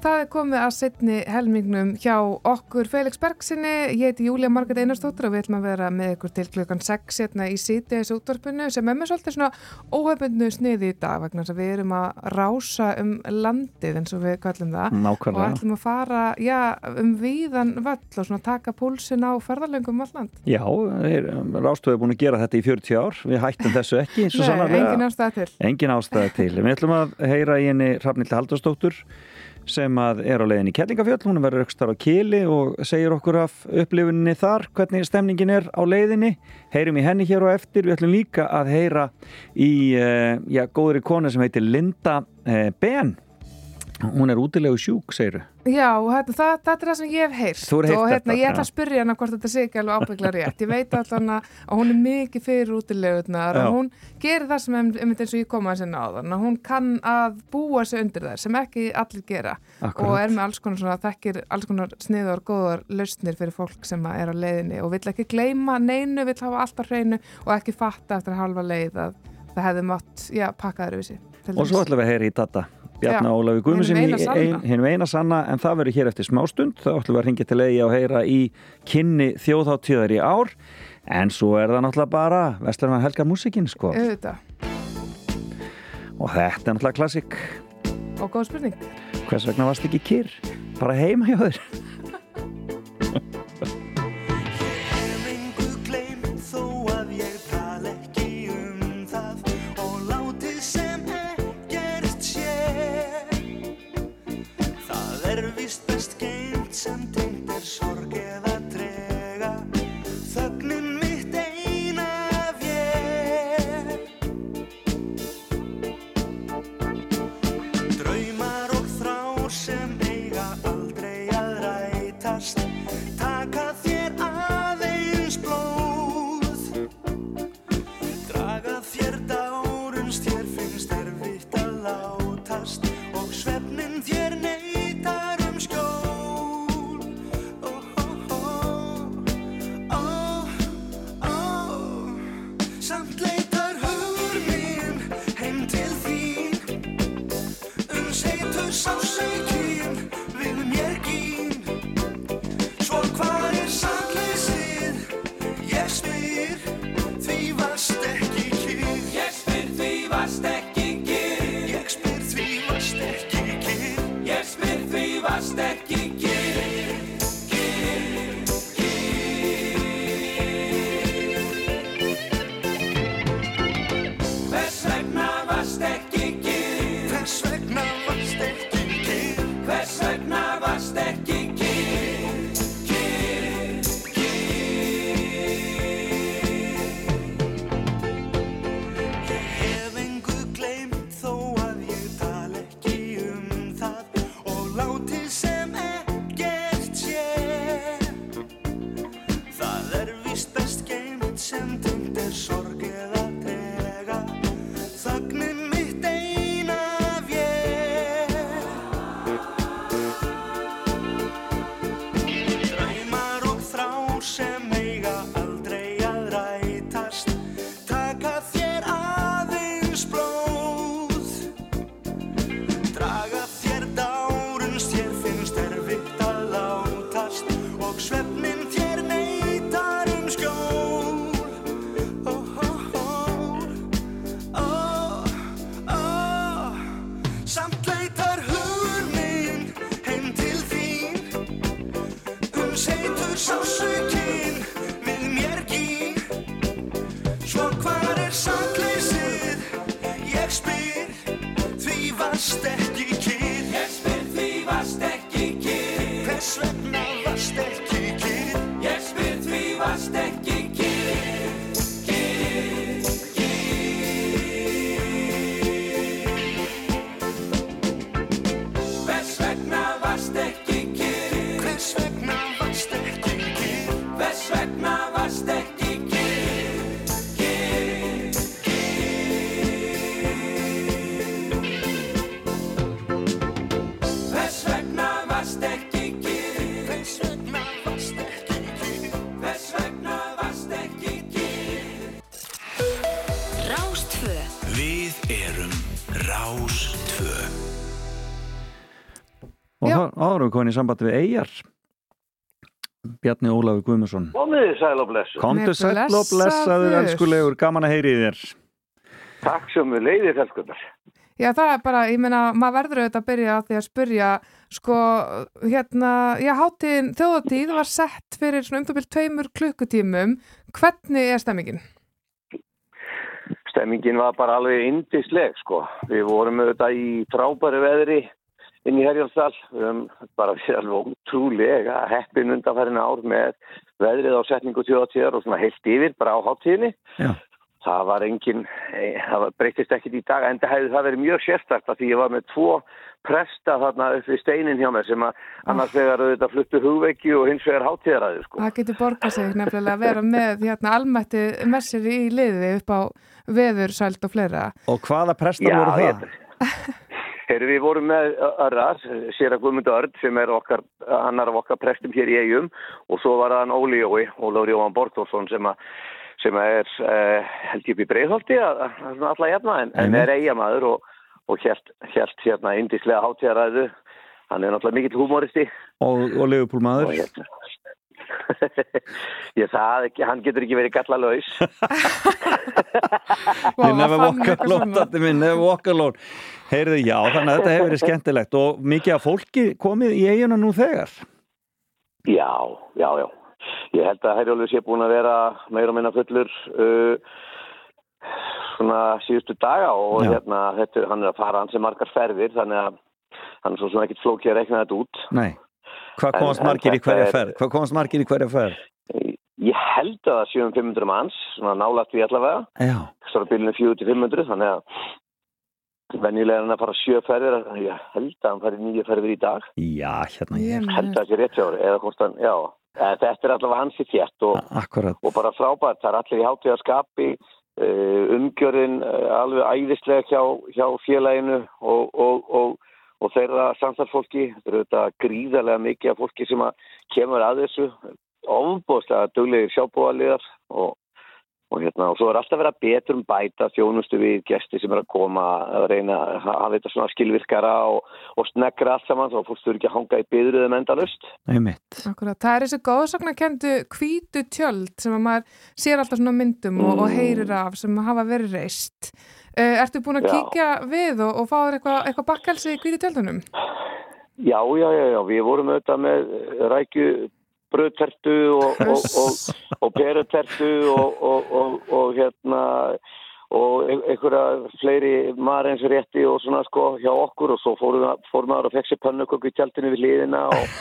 Það er komið að setni helmingnum hjá okkur Felix Bergsinni, ég heiti Júlia Margrét Einarstóttur og við ætlum að vera með ykkur til klukkan 6 hérna í síðdeis útvarpinu sem er með svolítið svona óhefbundnu sniði í dag vegna þess að við erum að rása um landið eins og við kallum það Nákvæmlega. og ætlum að fara já, um víðan völl og svona taka púlsin á ferðarlöngum all land. Já, Rástöðu er búin að gera þetta í 40 ár við hættum þessu ekki Nei, engin ástæða til. Engin ástæða til. Við ætlum að heyra í henni Hrafnildi Halldórsdóttur sem að er á leiðin í Kellingafjöll, hún verður aukstar á Kili og segir okkur af upplifuninni þar, hvernig stemningin er á leiðinni. Heyrum í henni hér og eftir, við ætlum líka að heyra í uh, já, góðri konu sem heitir Linda uh, Ben hún er útilegu sjúk, segiru Já, þetta, það, þetta er það sem ég hef heyrt Þú hefur heyrt og hérna, þetta, ég ætla að spyrja hana hvort þetta sé ekki alveg ábyggla rétt. Ég veit alltaf að hún er mikið fyrir útilegurnar Já. og hún gerir það sem um eins og ég koma að sinna á þann. Hún kann að búa sig undir þær sem ekki allir gera Akkurat. og er með alls konar svona, þekkir alls konar sniður og góðar lausnir fyrir fólk sem er á leiðinni og vill ekki gleyma neinu, vill hafa allt á hreinu og ekki fatta eftir halva leið að þetta hefði mátt, já, pakka öðruvísi. til Og svo ætlum við að heyra í Data Bjarna Já, Ólafi Guðmundsson hinum í eina sanna. en það verður hér eftir smástund. Þá ætlum við að ringja til eigi og heyra í kynni þjóðháttíðar í ár. En svo er það náttúrulega bara Vestlarmann Helgar músikinn sko. Auðvitað, og þetta er náttúrulega klassik og góð spurning. hvers vegna varst ekki kýr bara heima hjá þér [LAUGHS] pensante þá árum við komin í samband við Eyjar Bjarni Ólafi Guðmundsson Komiði sæl og blessu. Komdu sæll og blessaður, elskulegur, gaman að heyri þér Takk sem við leiðir, elskunar. Já, það er bara, ég meina, maður verður auðvitað að byrja á því að spurja, sko, hérna, já, hátíðin þjóðatíð var sett fyrir svona um það byrjum tveimur klukkutímum. Hvernig er stemmingin? Stemmingin var bara alveg indisleg, sko. Við vorum auðvitað í frábæri veðri inn í Herjálfsdal. Við höfum bara við alveg ótrúlega heppin undanfærin ár með veðrið á setningu þjóðatíðar og svona heilt yfir bara á hátíðinni. Já. Það var engin, eh, það var- breytist ekkit í dag, en það hefði það verið mjög sérstakt að því ég var með tvo presta þarna upp við steinin hjá mér sem að annars vegar auðvitað fluttu hugveiki og hins vegar hátíðaræði, sko. Það getur borgað sig nefnilega að vera með hérna almætti messir í liði upp á veður, sælt og fleira. Og hvaða prestar Já, voru það? ég- Heyrðu, við vorum með Örrar, sér að Guðmund Örd sem er okkar, annar af okkar prestum hér í eigum og svo var hann Óli Jói, Ólafur Jóhann Borgþórsson sem sem er uh, held ég upp í svona alla jafna en, en er eigamaður og, og hjælt, hjælt hérna indislega hátíðaræðu hann er náttúrulega mikill húmoristi. Og, og Leopold maður. og hérna ég það ekki, hann getur ekki verið gallalaus You never walk alone, Datti minn, walk alone. Heyrðu, já, þannig að þetta hefur verið skemmtilegt og mikið af fólki komið í eiguna nú þegar. Já, já, já. Ég held að Herjólfur sé búin að vera meira og minna fullur uh, svona síðustu daga og Já. hérna, þetta, hann er að fara hans margar ferðir þannig að hann er svo sem ekkit flókið að rekna þetta út. Nei. Hvað komast margir í hverja er- ferð? Hvað komast margir í hverja ferð? Ég held að það séum 500 manns, svona nálagt við allavega, Já. svona bílunum 400-500, þannig að venjulega er hann að fara sjö ferðir, en ég held að hann fari nýja ferðir í dag. Já, hérna Ég ég. held að það sé rétt hjá ári, eða hvort hann, já. Eh, Þetta er allavega hans í þétt og, og bara frábært, það er allir í hátíðarskapi, uh, umgjörinn uh, alveg æðislega hjá, hjá félaginu og, og, og, og þeirra samstarfsfólki, þetta gríðarlega mikið af fólki sem að kemur að þessu, ofbóðslega duglegir sjábúaliðar og, og hérna, og svo er alltaf verið að betur um bæta þjónustu við gesti sem er að koma að reyna að hafa þetta svona skilvirkara og, og sneggra allt saman þá fórst þú ekki að hanga í byðruðum endalust. Það er þessi góðsagnakendu hvítu tjöld sem að maður sér alltaf svona myndum og, og heyrir af sem hafa verið reist. Uh, ertu búin að Já. kíkja við og, og fá þér eitthvað eitthva bakkelsi í hvítu tjöldunum? Já, já, já, já, við vorum auðvitað með rækju bröðtertu og, og, og, og perutertu og, og, og, og hérna og ein- einhverja fleiri marins rétti og svona sko hjá okkur og svo fórum við að fekk sér pönnuköku í tjaldinu við hliðina og,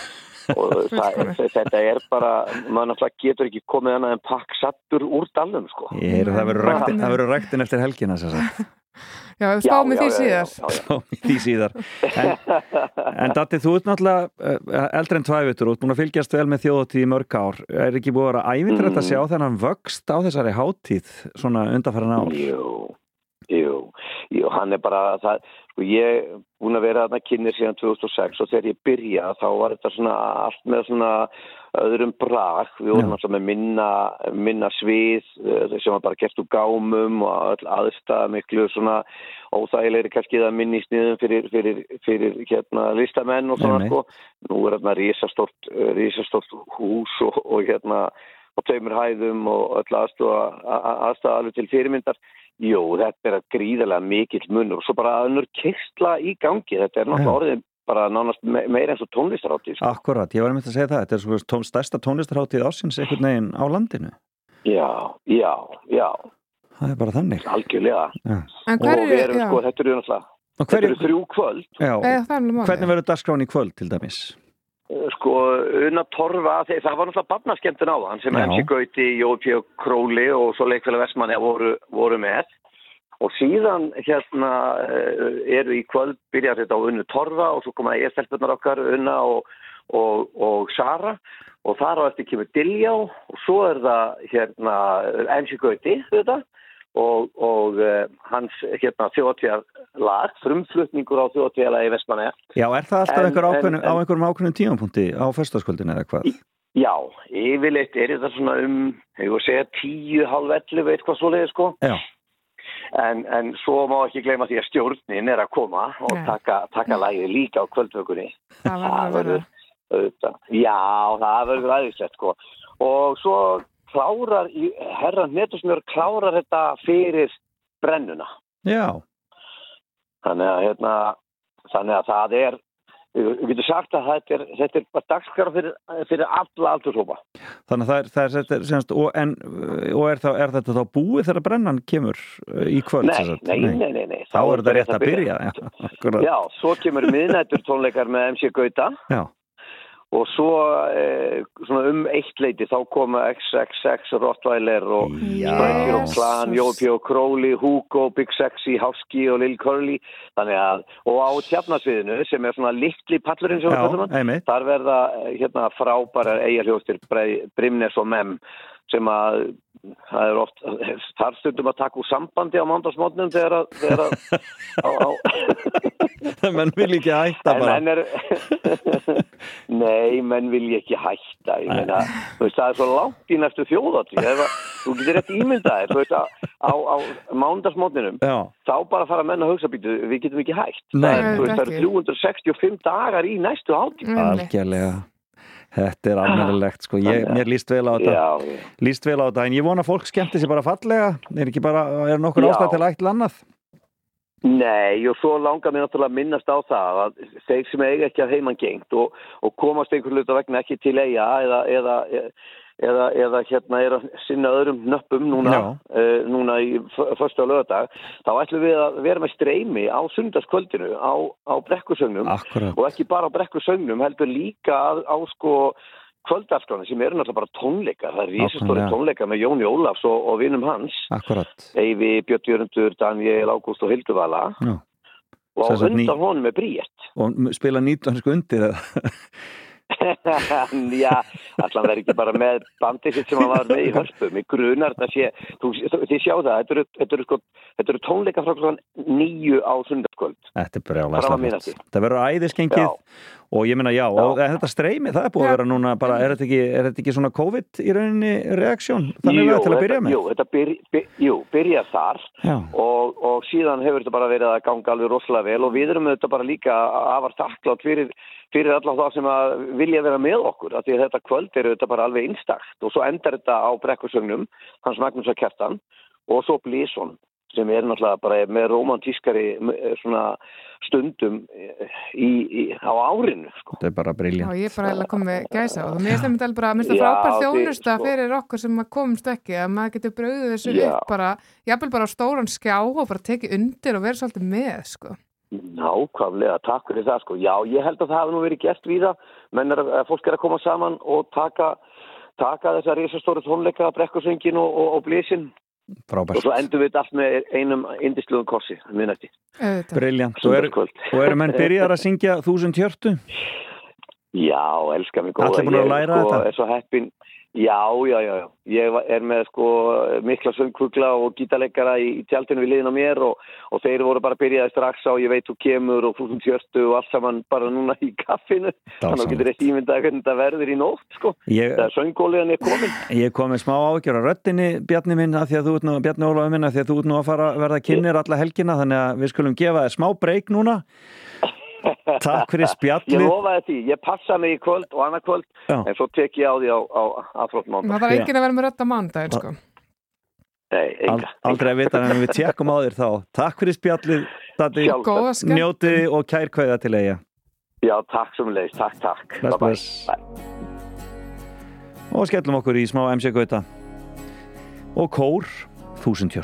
og [LAUGHS] það, þetta er bara maður náttúrulega getur ekki komið annað en pakk sattur úr dalnum sko. Ég heyri að það verður ræktin, það verður ræktin eftir helgina sem sagt. [LAUGHS] Já, við spáum í því síðar. Spáum í því síðar. En, en Datti, þú ert náttúrulega eh, eldri en tvævitur og búin að fylgjast vel með þjóðatíð í mörg ár. Er ekki búið að vera ævindur Mm. að sjá þennan vöxt á þessari hátíð svona undanfæran ár? Jú, jú, jú, hann er bara það, sko ég búin að vera þarna kynir síðan 2006 og þegar ég byrja þá var þetta svona allt með svona öðrum brag, við vorum alltaf með minna, minna svið eh, sem var bara gert úr gámum og aðstæða miklu svona óþægilegri kannski það minni í sniðum fyrir, fyrir, fyrir hérna listamenn og svona Nei, nei. sko, nú er þarna risastort, risastort hús og, og hérna og tveimur hæðum og öll aðstofa alveg til fyrirmyndar. Jú, þetta er að gríðarlega mikill munur og svo bara önnur kistla í gangi. Þetta er náttúrulega Já. Bara nánast me meira eins og tónlistarháttið sko. Akkurat, ég var einmitt að segja það. Þetta er svo tón, stærsta tónlistarhátíð ársins einhvern veginn á landinu. Já, já, já, Það er bara þannig. algjörlega Já. En og hverju- við erum já. sko, þetta eru náttúrulega Og þetta hverju- eru þrjú kvöld Já. Eh, málið. Hvernig verður dagskráin í kvöld til dæmis? sko, unna torfa þeir, það var náttúrulega barnaskemmtun á þann sem Já. MC Gauti, Jópi og Króli og svo leikfélag Vestmanni voru, voru með og síðan hérna eh, eru í kvöld byrjar þetta á unnu torfa og svo koma eðstelpunar okkar unna og, og, og Sara og þar á eftir kemur Diljá og svo er það hérna MC Gauti þetta og, og uh, hans hérna þjóðtíðar lag, frumflutningur á þjóðtíðarlega í Vestmanni Já, er það alltaf En- einhver ákveðnum, en- á einhverjum ákveðnum tímapunkti á föstaskvöldinu eða hvað? Já, yfirleitt er þetta svona um, ég að segja tíu, halv ellu, veit hvað svo leiði sko. Já. En, en svo má ekki gleyma því að stjórnin er að koma og Nei. taka, taka lægið líka á kvöldvökunni. Það verður að vera. auðvitað. Já, það verður aðeinslegt sko. Og svo klárar, í- herra Netusmjör klárar þetta fyrir brennuna. Já. Þannig að, hérna, þannig að það er, við getum sagt að þetta er, þetta er bara dagskar fyrir, fyrir alla aldurshópa. Þannig að það er, það er, það semst, og, en, og er, þá, er þetta þá búið þegar brennan kemur uh, í kvöld? Nei, nei, nei, nei, nei. Þá er þetta rétt að byrja. Já, akkurat. Já, svo kemur miðnættur tónleikar með MC Gauta Já. Og svo eh, svona um eitt leiti þá koma XXX Rottweiler og Sprækjur og Klan, Jópi og Króli, Hugo, Big Sexy, Husky og Lil Curly. Þannig að, og á tjafnasviðinu sem er svona litli pallurinn sem við einmitt. þar verða hérna frábærar eigarhljóstir Brimnes og Mem sem að það er oft, [LAUGHS] þar stundum að taka úr sambandi á mándagsmótnum þegar að, þegar að á, á, [LAUGHS] menn vil ekki hætta En bara. menn er, [LAUGHS] nei, menn vil ekki hætta, ég meina, þú veist, það er svo langt í næstu að- þú getur rétt ímyndaðir, þú veist, á, á, Já. þá bara fara menn að hugsa býtu, við getum ekki hægt. Nei. það, er, þú veist, það eru 365 dagar í næstu hátíð. Algjörlega Þetta er almennilegt sko, ég, mér líst vel á þetta. Já, líst vel á þetta, en ég vona að fólk skemmti sér bara fallega, er ekki bara, er nokkur ástæð til að ætla annað? Nei, og svo langar mér náttúrulega að minnast á það að þeir sem eiga ekki að heiman gengt og, og komast einhver hluta vegna ekki til eiga eða, eða, eða, eða hérna er að sinna öðrum nöppum núna, uh, núna í förstu á lögadag, þá ætlum við að vera með streymi á sundarskvöldinu á, á brekkusögnum og ekki bara á brekkusögnum, heldur líka að, á sko kvöldarskrána sem eru náttúrulega bara tónleikar, það er rísastóri Nákvæmlega. tónleikar með Jóni Ólafs og, og vinnum hans Akkurat. Eyvi, Björn Jörgundur, Daniel, Ágúst og Hilduvala og á sagt ný- undan honum er Bríett og spila nýtvansku undir eða? [LAUGHS] Já, allan verður ekki bara með bandið sitt sem hann var með í hörpu mig grunar þetta sé, þú, þú, þið sjá það þetta eru, þetta eru, sko, þetta eru tónleika frá nýju á sundarskvöld Þetta er miðnætti. Það verður æðiskengið. Og ég meina já, og en þetta streymi, það er búið að vera núna bara, er þetta ekki, er þetta ekki svona COVID í rauninni reaksjón, þannig að til að byrja þetta, með? jú, þetta byr, byr, jú, byrjar þar. Já. og, og síðan hefur þetta bara verið að ganga alveg rosalega vel og við erum þetta bara líka afar takklátt fyrir, fyrir alla þá sem að vilja vera með okkur af því að þetta kvöld eru þetta bara alveg einstakt. Og svo endar þetta á brekkusögnum hans Magnús að kertan og svo Blísson sem er náttúrulega bara með romantískari eh, svona stundum eh, í, í, á árinu sko. Þetta er bara Já, briljant ég er bara heila komið gæsa og mér finnst það bara, mér finnst það Já, frábær þjónusta sko. fyrir okkur sem að komumst ekki að maður getur brauðið þessu Já. upp bara, jafnvel bara á stóran skjá og bara tekið undir og verið svolítið með, sko. Nákvæmlega, takk fyrir það sko. Já, ég held að það hafi nú verið gert við það, menn er að að fólk er að koma saman og taka, taka þessa risastóru tónleika, brekkusöngin og, og, og blísin og Frábært, svo endum við þetta allt með einum indisluðum korsi, minnætti. briljant og eru og eru menn byrjar að syngja þúsund hjörtu? Já, elskar mig góða. Allir búin að Ég, læra sko, þetta? Er svo heppin. Já, já, já. Ég er með sko mikla söngkugla og gítarleikara í, í tjaldinu við liðin á mér og, og þeir voru bara byrjaði strax á ég veit þú kemur og þúsund hjörtu og allt saman bara núna í kaffinu. Þannig að getur ekki ímyndað hvernig þetta verður í nótt, sko. Ég- Það er söngóliðan er komin. Ég kom með smá ágjör á röttinni Bjarni minn að því að þú ert nú, Bjarni Ólafi minn að því að þú ert nú að fara verða kynir alla helgina þannig að við skulum gefa þér smá breyk núna Takk fyrir Ég spjallið lofaði því, ég passa mig í kvöld og annað kvöld, Já. en svo tek ég á því á, á afróttmánd. Það þarf enginn að vera með rödd á mánudaginn, sko. Nei, Ald, enga. Aldrei að vita en við tjekkum á þér þá Takk fyrir spjallið Dati. Njótið og kær kveða til eiga Já, takk sem leist, takk, takk. Bless, Bye-bye. bless. Og skellum okkur í smá MC Gauta Og kór Þúsund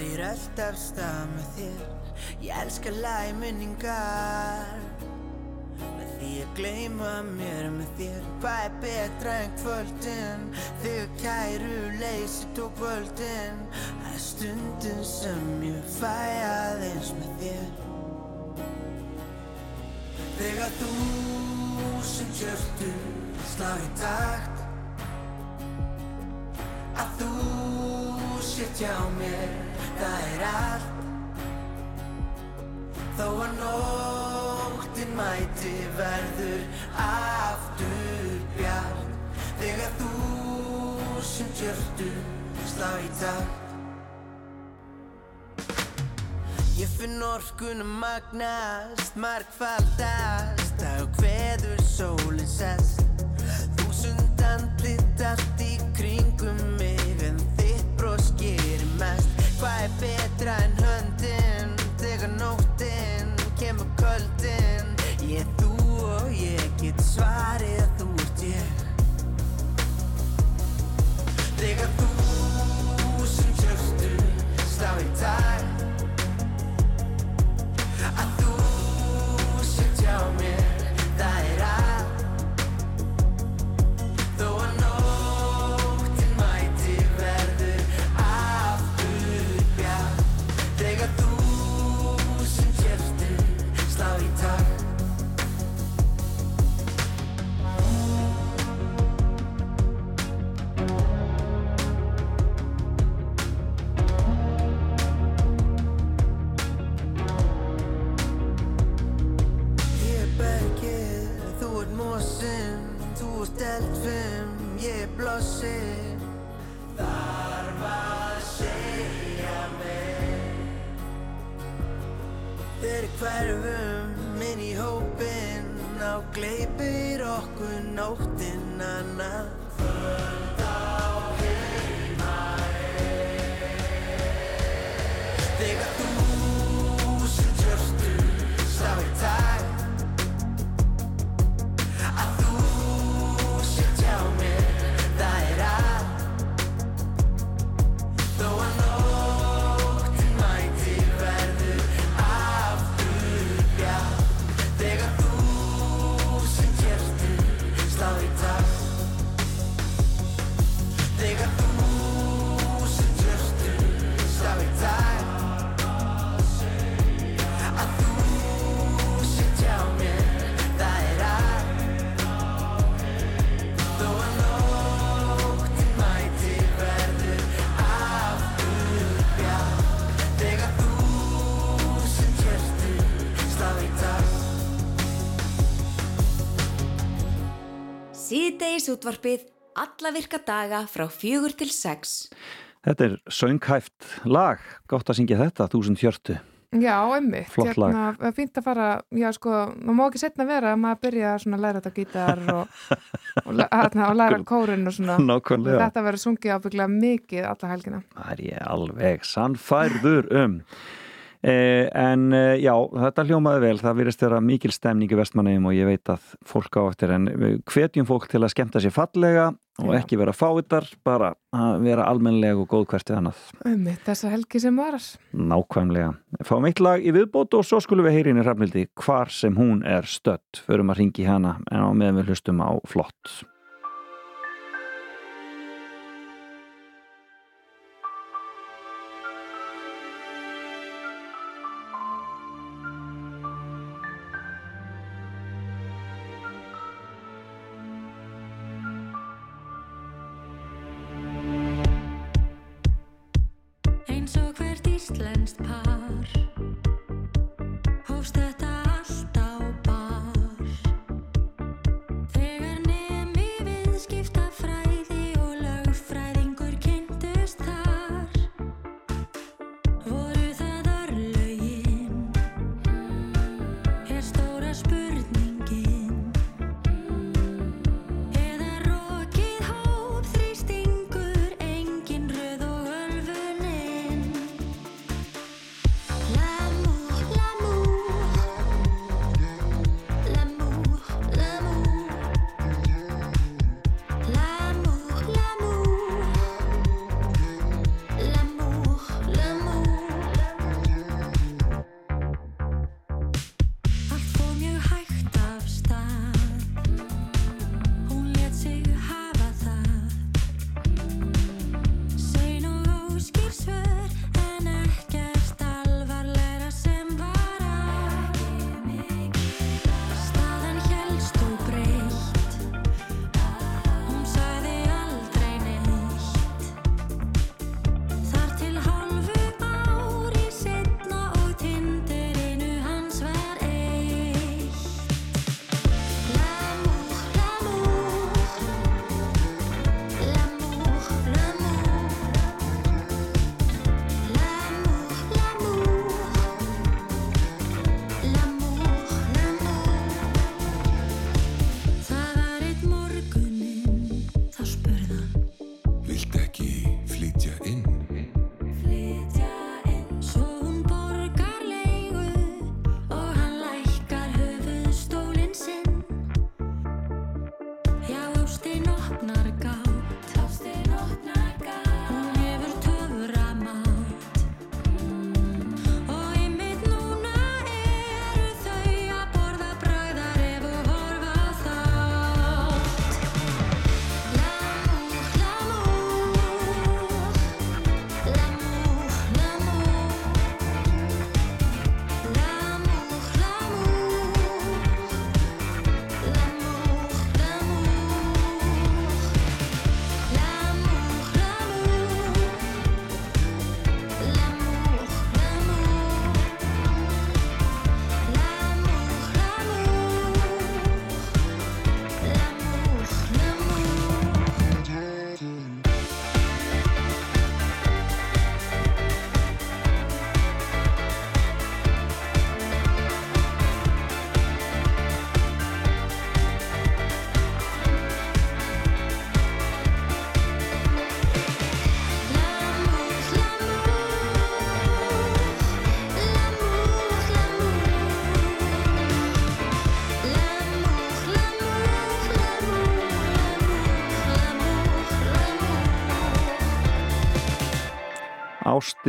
Þegar ég rölt af stað með þér. Ég elska lagi minningar. Með því að gleyma mér með þér Hvað er betra en kvöldin. Þegar kæru leysi tók kvöldin Það er stundin sem ég fæ aðeins með þér. Þegar þú sem hjörtu slá í takt. Að þú sitt hjá mér það er allt. Þó að nóttin mæti verður aftur bjart. Þegar þú sem hjörtu slá í takt Ég finn orkun að magnast, margfaldast. Dag og hveður sólinn sest ég Síðdeis útvarpið alla virka daga frá fjögur til sex. Þetta er sönghæft lag, gott að syngja þetta, þúsund hjörtu. Já, emmi. Flott lag. Fínt að fara, já sko, maður má ekki setna vera að maður byrja að læra þetta gítar og, [LAUGHS] og, hérna, og læra kórinn og svona. Nákvæmlega. Þetta verður sungið ábygglega mikið alla helgina. Það er ég alveg sannfærður um. Eh, en eh, já, þetta hljómaði vel, það virðist vera mikil stemning í vestmannegjum og ég veit að fólk á eftir en við hvetjum fólk til að skemmta sér fallega og Já. ekki vera fáitar, bara að vera almennlega og góð hvert við annað. Emmi, þessa helgi sem varar. Nákvæmlega. Fáum eitt lag í viðbót og svo skulum við heyrinni rafnildi hvar sem hún er stödd. Förum að ringi hana en á meðan við hlustum á flott.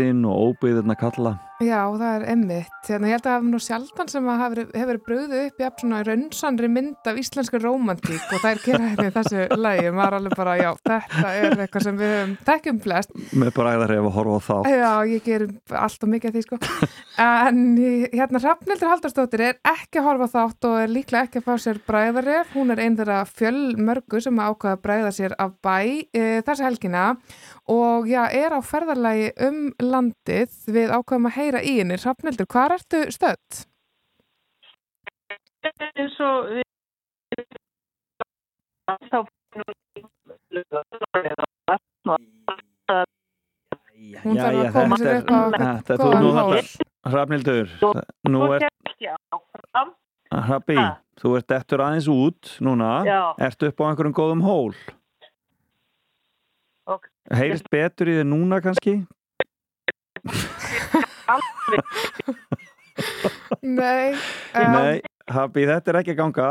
Ástin og óbyggðirna kalla Já, það er emmitt. Hérna, ég held að það hafi nú sjaldan sem að hefur brugðið upp í jafn svona raunsanri mynd af íslensku romantík og það er gera hérna í þessu [LAUGHS] lagi. Maður alveg bara, já, þetta er eitthvað sem við þekkjum flest. með bræðar ef að horfa á þá Já, ég ger allt og mikið af því, sko. En hérna, Hrafnildur Haldarsdóttir er ekki að horfa á þátt og er líklega ekki að fá sér bræðaref. Hún er einn þeirra fjölmörgu sem ákvaða að bræða sér af bæ e, þessi helgina og já, er á ferðarlagi um landið við ákvaðum að heyra í henni. Hrafnildur, hvað ertu stödd? eins og við þá Hún þarf að koma sér upp á þetta er góðan þetta Hrafnildur, nú er Hrafni, þú ert eftir aðeins út núna, ertu upp á einhverjum góðum hól? Ok. heyrist betur í þið núna kannski [LAUGHS] Nei. um, Nei, Habi, þetta er ekki að ganga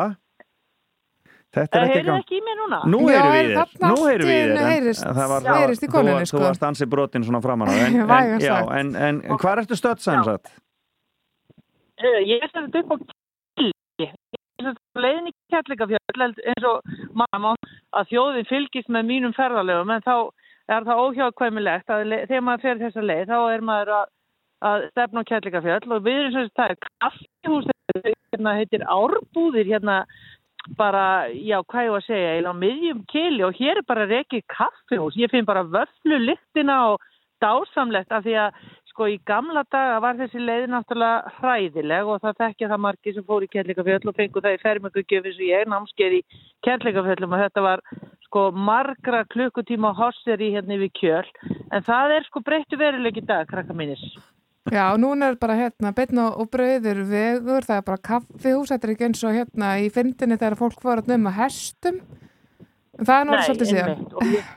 Þetta er ekki að heyrðu ganga ekki í mér núna Nú heyrum við þér, nú heyrum við þér það var, í þú konunni, var- sko. Varst ansið brotin svona framan [LAUGHS] á en, en, já, en, en, hvað ertu stödd sem sagt? Heyrðu, ég er þetta upp á kili leiðin í kærleikafjöld eins og mamma að þjóðin fylgist með mínum ferðalögum en þá er það óhjákvæmilegt að þegar maður fer þessa leið þá er maður að, að stefna á kærleikafjöld og við erum sagt það er kaffihús hérna heitir Árbúðir hérna bara, já, hvað ég var að segja, eiginlega á miðjum kili og hér er bara rekið kaffihús. Ég finn bara vöflu lyktina og dásamlegt af því að sko í gamla daga var þessi leið náttúrulega hræðileg og það þekkja það margir sem fór í kærleikafjöld og fengu það í fermingugjöf eins og ég námskeið í kærleikafjöldum og þetta var sko margra klukkutíma hossir í hérna yfir kjöl en það er sko breyttu veruleik í dag, krakka mínir. Já, núna er bara hérna beinn og, brauður vegur, það er bara kaffihús, þetta er ekki eins og hérna í fyndinni þegar fólk voru að nöma hestum. En það er Nei, svolítið síðan. ég-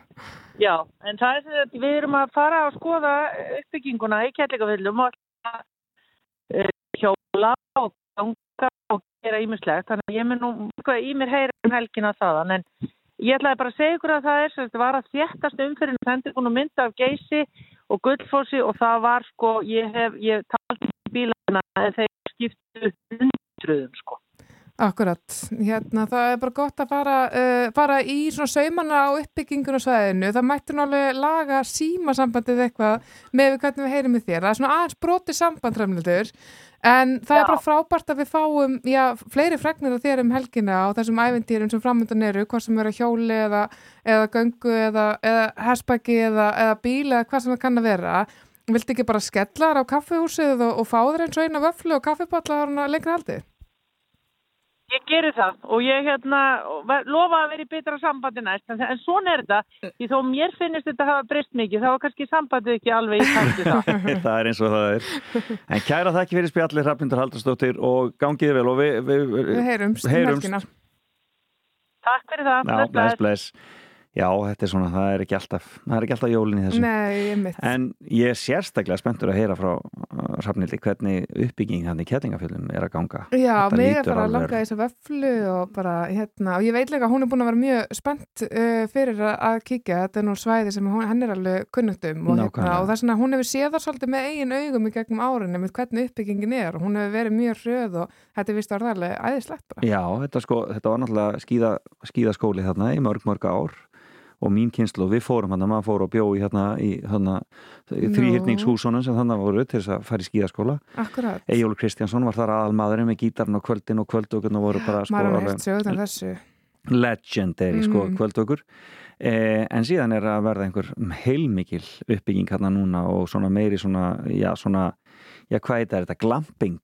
Já, en það er sagt, við erum að fara að skoða uppbygginguna í kærleikafjöldum og uh, hjóla og ganga og gera ímislegt. Þannig að ég mun nú í mér heyra um helgina þaðan. En ég ætlaði bara að segja ykkur að það er sagt, var að þéttast umfyrir sendir búin að mynda af geysi og gullfossi og það var sko, ég hef, ég taldi bílana en þeir skiptu hundruðum sko. Akkurat, hérna það er bara gott að fara, uh, fara í svona saumana á uppbyggingun á svæðinu, það nú alveg laga símasambandið eitthvað með hvernig við heyrum við þér, það er svona aðeins broti sambandræmlildur, en það er Já. bara frábært að við fáum, já, fleiri fregnir af þér um helgina á þessum ævintýrum sem framöndan eru, hvað sem eru hjóli eða, eða göngu eða, eða hespaki eða, eða bíl eða hvað sem það kann að vera, viltu ekki bara skella þér á kaffihúsið og, og fá þér eins og eina vöflu og kaffiballa á lengra haldið? Ég geri það og ég hérna lofa að vera í betra sambandi næst en, en svona er þetta, því þó mér finnist þetta hafa breyst mikið, þá var kannski sambandið ekki alveg í tætti það. [LAUGHS] það er eins og það er En kæra þakki fyrir spjallir Hrafnildur Haldarsdóttir og gangiði vel og við, við, Við heyrumst um helgina. Takk fyrir það. Já, bless, bless Já, þetta er svona, það er ekki alltaf það er ekki alltaf jólin í þessu Nei, ég mitt. En ég er sérstaklega spenntur að heyra frá Hrafnildi hvernig uppbygging hann í kettingafjöldum er að ganga? Já, mig er bara að langa í þessa vöflu og bara hérna, og ég veit líka að hún er búin að vera mjög spennt uh, fyrir að, kíkja, þetta er nú svæði sem hún, henn er alveg kunnugt um og, hérna, og það er svona, hún hefur séð það svolítið með eigin augum í gegnum með hvernig uppbyggingin er. Og hún hefur verið mjög hröð og þetta er vist orðarlega æðislegt bara. Já, þetta, sko, þetta var náttúrulega skíða, skíðaskóli þarna í mörg, mörg ár og mín kynslu, við fórum hann maður fór og bjó í hérna í hérna, þrýhyrningshúsunum sem þannig voru til þess að fara í skíðaskóla. Egil Kristjánsson var þar aðalmaðurinn með gítarn og kvöldin og kvöldökun og voru bara sko, legendary sko, Mhm. kvöldökur. Eh, en síðan er að verða einhver heilmikil uppbygging hérna núna og svona meiri svona, já svona já hvað er þetta, glamping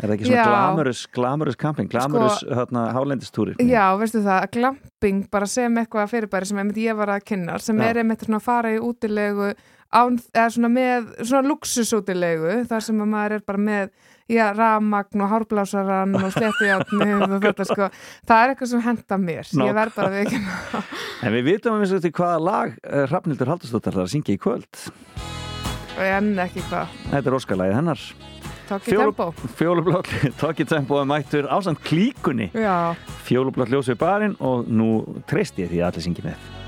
er það ekki svona Já. Sko- glamurous, glamurous camping glamurous hérna hálendistúri Já, veistu það, glamping bara sem eitthvað fyrirbæri sem einmitt ég var að kynna sem Já. er einmitt svona að fara í útilegu án, eða svona með svona luxusútilegu þar sem að maður er bara með já, rafmagn og hárblásaran og sléttujátni og þetta [LAUGHS] sko. Það er eitthvað sem henda mér, ég verð bara við ekki en við vitum að við til hvaða lag uh, Hrafnildur Haldursdóttar er að syngja í kvöld enn ekki hvað, þetta er óskalagið hennar. Tók [LAUGHS] í tempo. Fjólublótt, tók í tempo að mættur ásamt klíkunni. Já, Fjólublótt ljósið barinn og nú treyst ég því að allir syngi með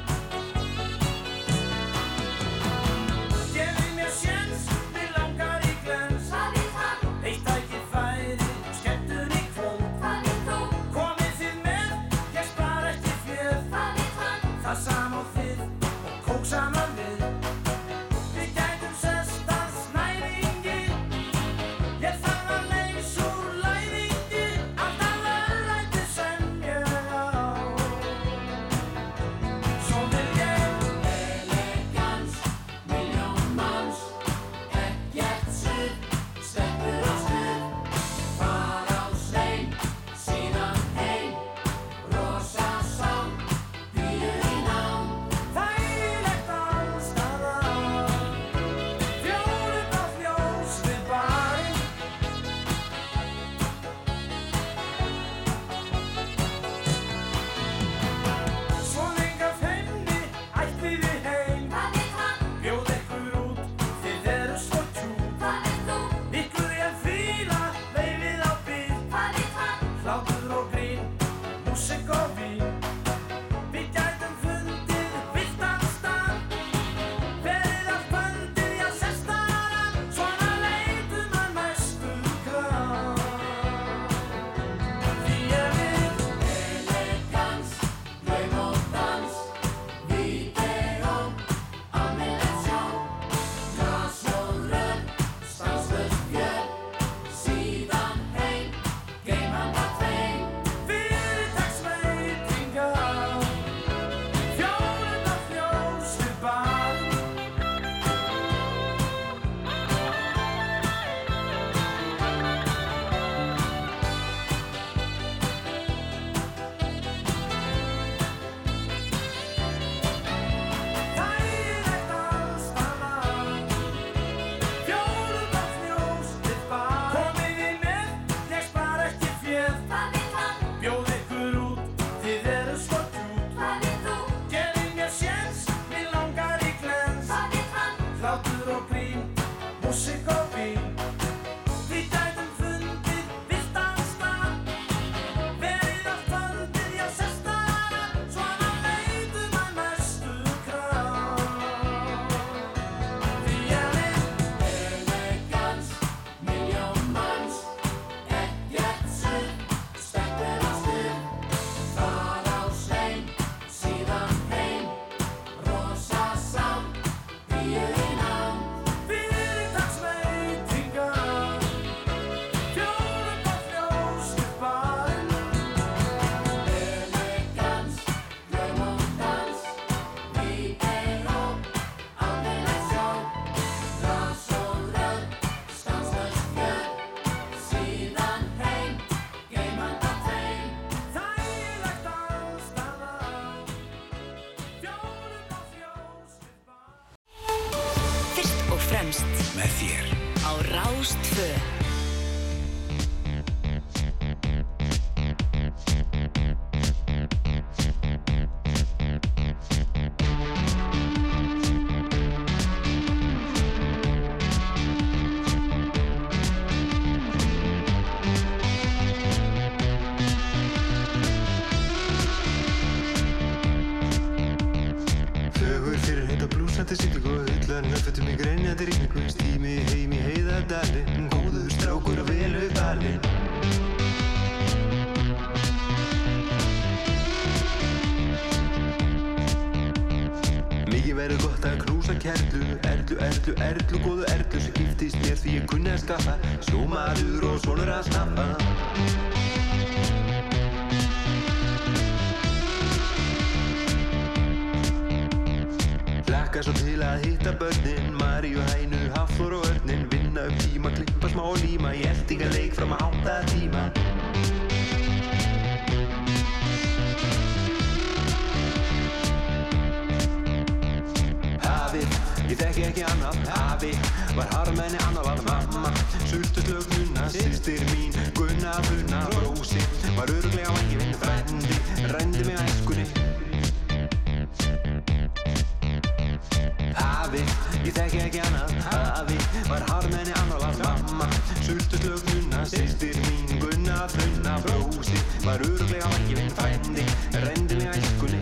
þekki ekki annað. Hafi, var harmenni annað var mamma. Sultuslög nunna, sýstir mín Gunna, funna, brósi Var öruglega vangi vinn frendi Rendi mig æskunni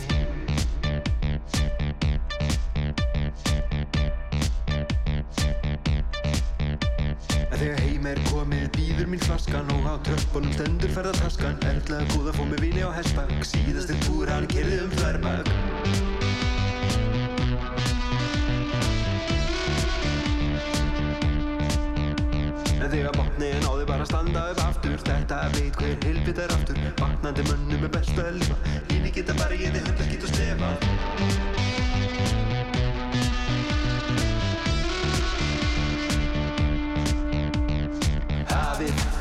En þegar heim er komið býður mín flaskan og á tröppunum stendur ferðartaskan Erla góða fór með vini á hestbak síðasti túr hann kerði um þverbak botnin á þau bara að standa upp aftur. Þetta veit hver helvit er aftur. Vaknandi mönnum er best að lifa. Híni geta bara ég þið hundar skýt og stefa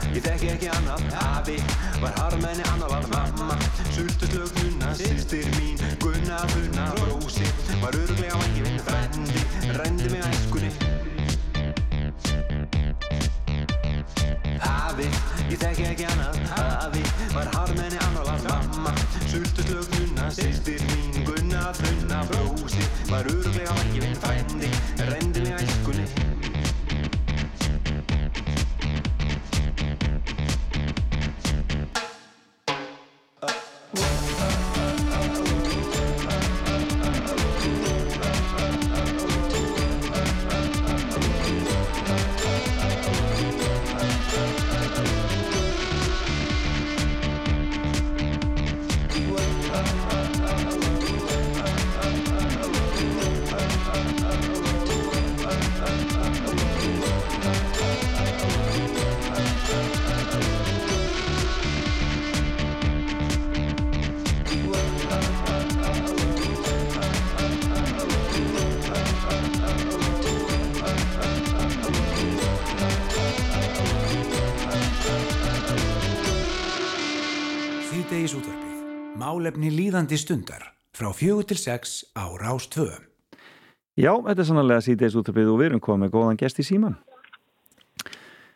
ég þekki ekki annað Hafi, var harmenni annað var mamma Sultuslög nunna, sýstir mín Gunna, funna, brósi Var öruglega vangi vinn frendi. Rendi mig æskunni Hafi, ég þekki ekki annað. Hafi, var harmenni annað var mamma Sultuslög nunna, sýstir mín Gunna, funna, brósi Var öruglega líðandi stundar. Frá fjögur til sex á Rás 2. Já, þetta er sannlega síðdeis útvarpið og við erum komið með góðan gest í síman.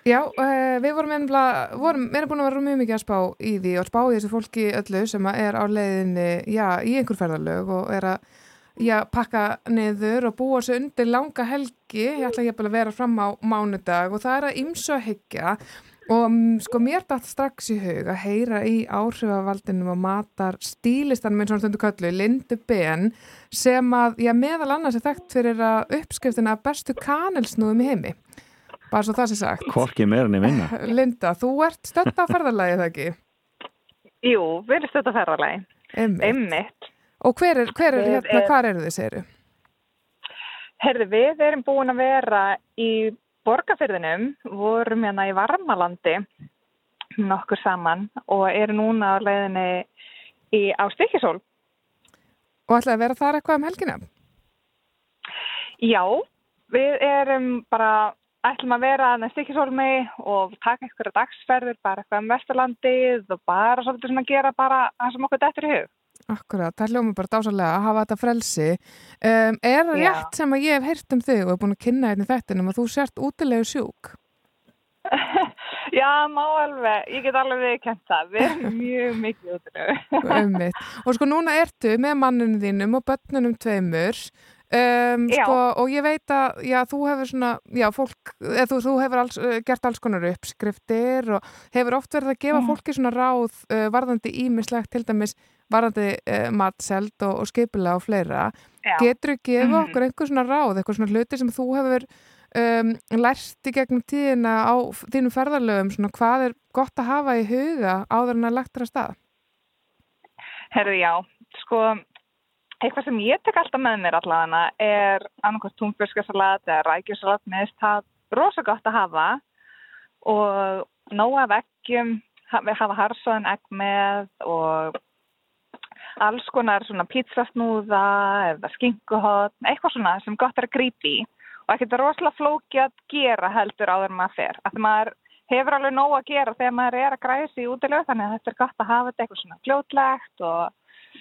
Já, uh, við vorum ennbla, vorum, við erum búin að vera mjög mikið að spá í því og spá í þessu fólki öllu sem er á leiðinni, já, í einhver ferðarlög og er að, já, pakka niður og búa sig undir langa helgi, ég ætla ekki að vera fram á mánudag og það er að ymsu að hyggja og mm, sko mér dætt strax í hug að heyra í áhrifavaldinum og matar stílistanum eins og hann stundu köllu, Lindu Ben sem að, já, meðal annars er þekkt fyrir að uppskriftina bestu kanelsnúðum í heimi bara svo það sé sagt Hvorki ég minna. [LAUGHS] Linda, þú ert stödd á ferðarlagi það ekki? Jú, við erum stödd á ferðarlagi. Einmitt. Og hver er, hver er hérna, hvar eru þið, segiru? Herði, við erum búin að vera í borgarfyrðinum, vorum hérna í Varmalandi nokkur saman og eru núna á leiðinni í, á Stykkisól. Og ætlaði að vera þar eitthvað um helgina? Já, við erum bara, ætlum að vera að Stykkisólmi og taka einhverja dagsferður, bara eitthvað um Vesturlandið og bara svolítið svona gera bara það sem okkur dettur í hug. Akkurat, það hljóma bara dásalega að hafa þetta frelsi. Um, er það rétt sem að ég hef heyrt um þig og er búin að kynna hérna í þettinum að þú sért útilegu sjúk? [LAUGHS] Já, má alveg, ég get alveg viðkjönt það, við erum [LAUGHS] mjög mikið útilegu. Og sko núna ertu með manninu þínum og börnunum tveimur um, sko, og ég veit að já, þú hefur svona, já, fólk þú, þú hefur alls, uh, gert alls konar uppskriftir og hefur oft verið að gefa Mm. fólki svona ráð uh, varðandi ímislegt til dæmis varðandi uh, matselt og, og skipulega og fleira. Já. Getur þú gefa Mhm. okkur einhver svona ráð, eitthvað svona hluti sem þú hefur um, lært í gegnum tíðina á þínum ferðarlögum, svona hvað er gott að hafa í huga áður en að lagt að stað? Herðu, já, sko, eitthvað sem ég tek alltaf með mér allavega er annarkvæmt túnfjörskasalat eða rækjusalat með það rosa gott að hafa og nóga veggjum, hafa, hafa harsóðan egg með og alls konar svona pizzasnúða eða skinkuhot, eitthvað svona sem gott er að grípi í og ekkert rosalega flóki að gera heldur áður en maður fer. Að maður hefur alveg nóg að gera þegar maður er að græða sig útilegu þannig að þetta er gott að hafa þetta eitthvað svona fljótlegt og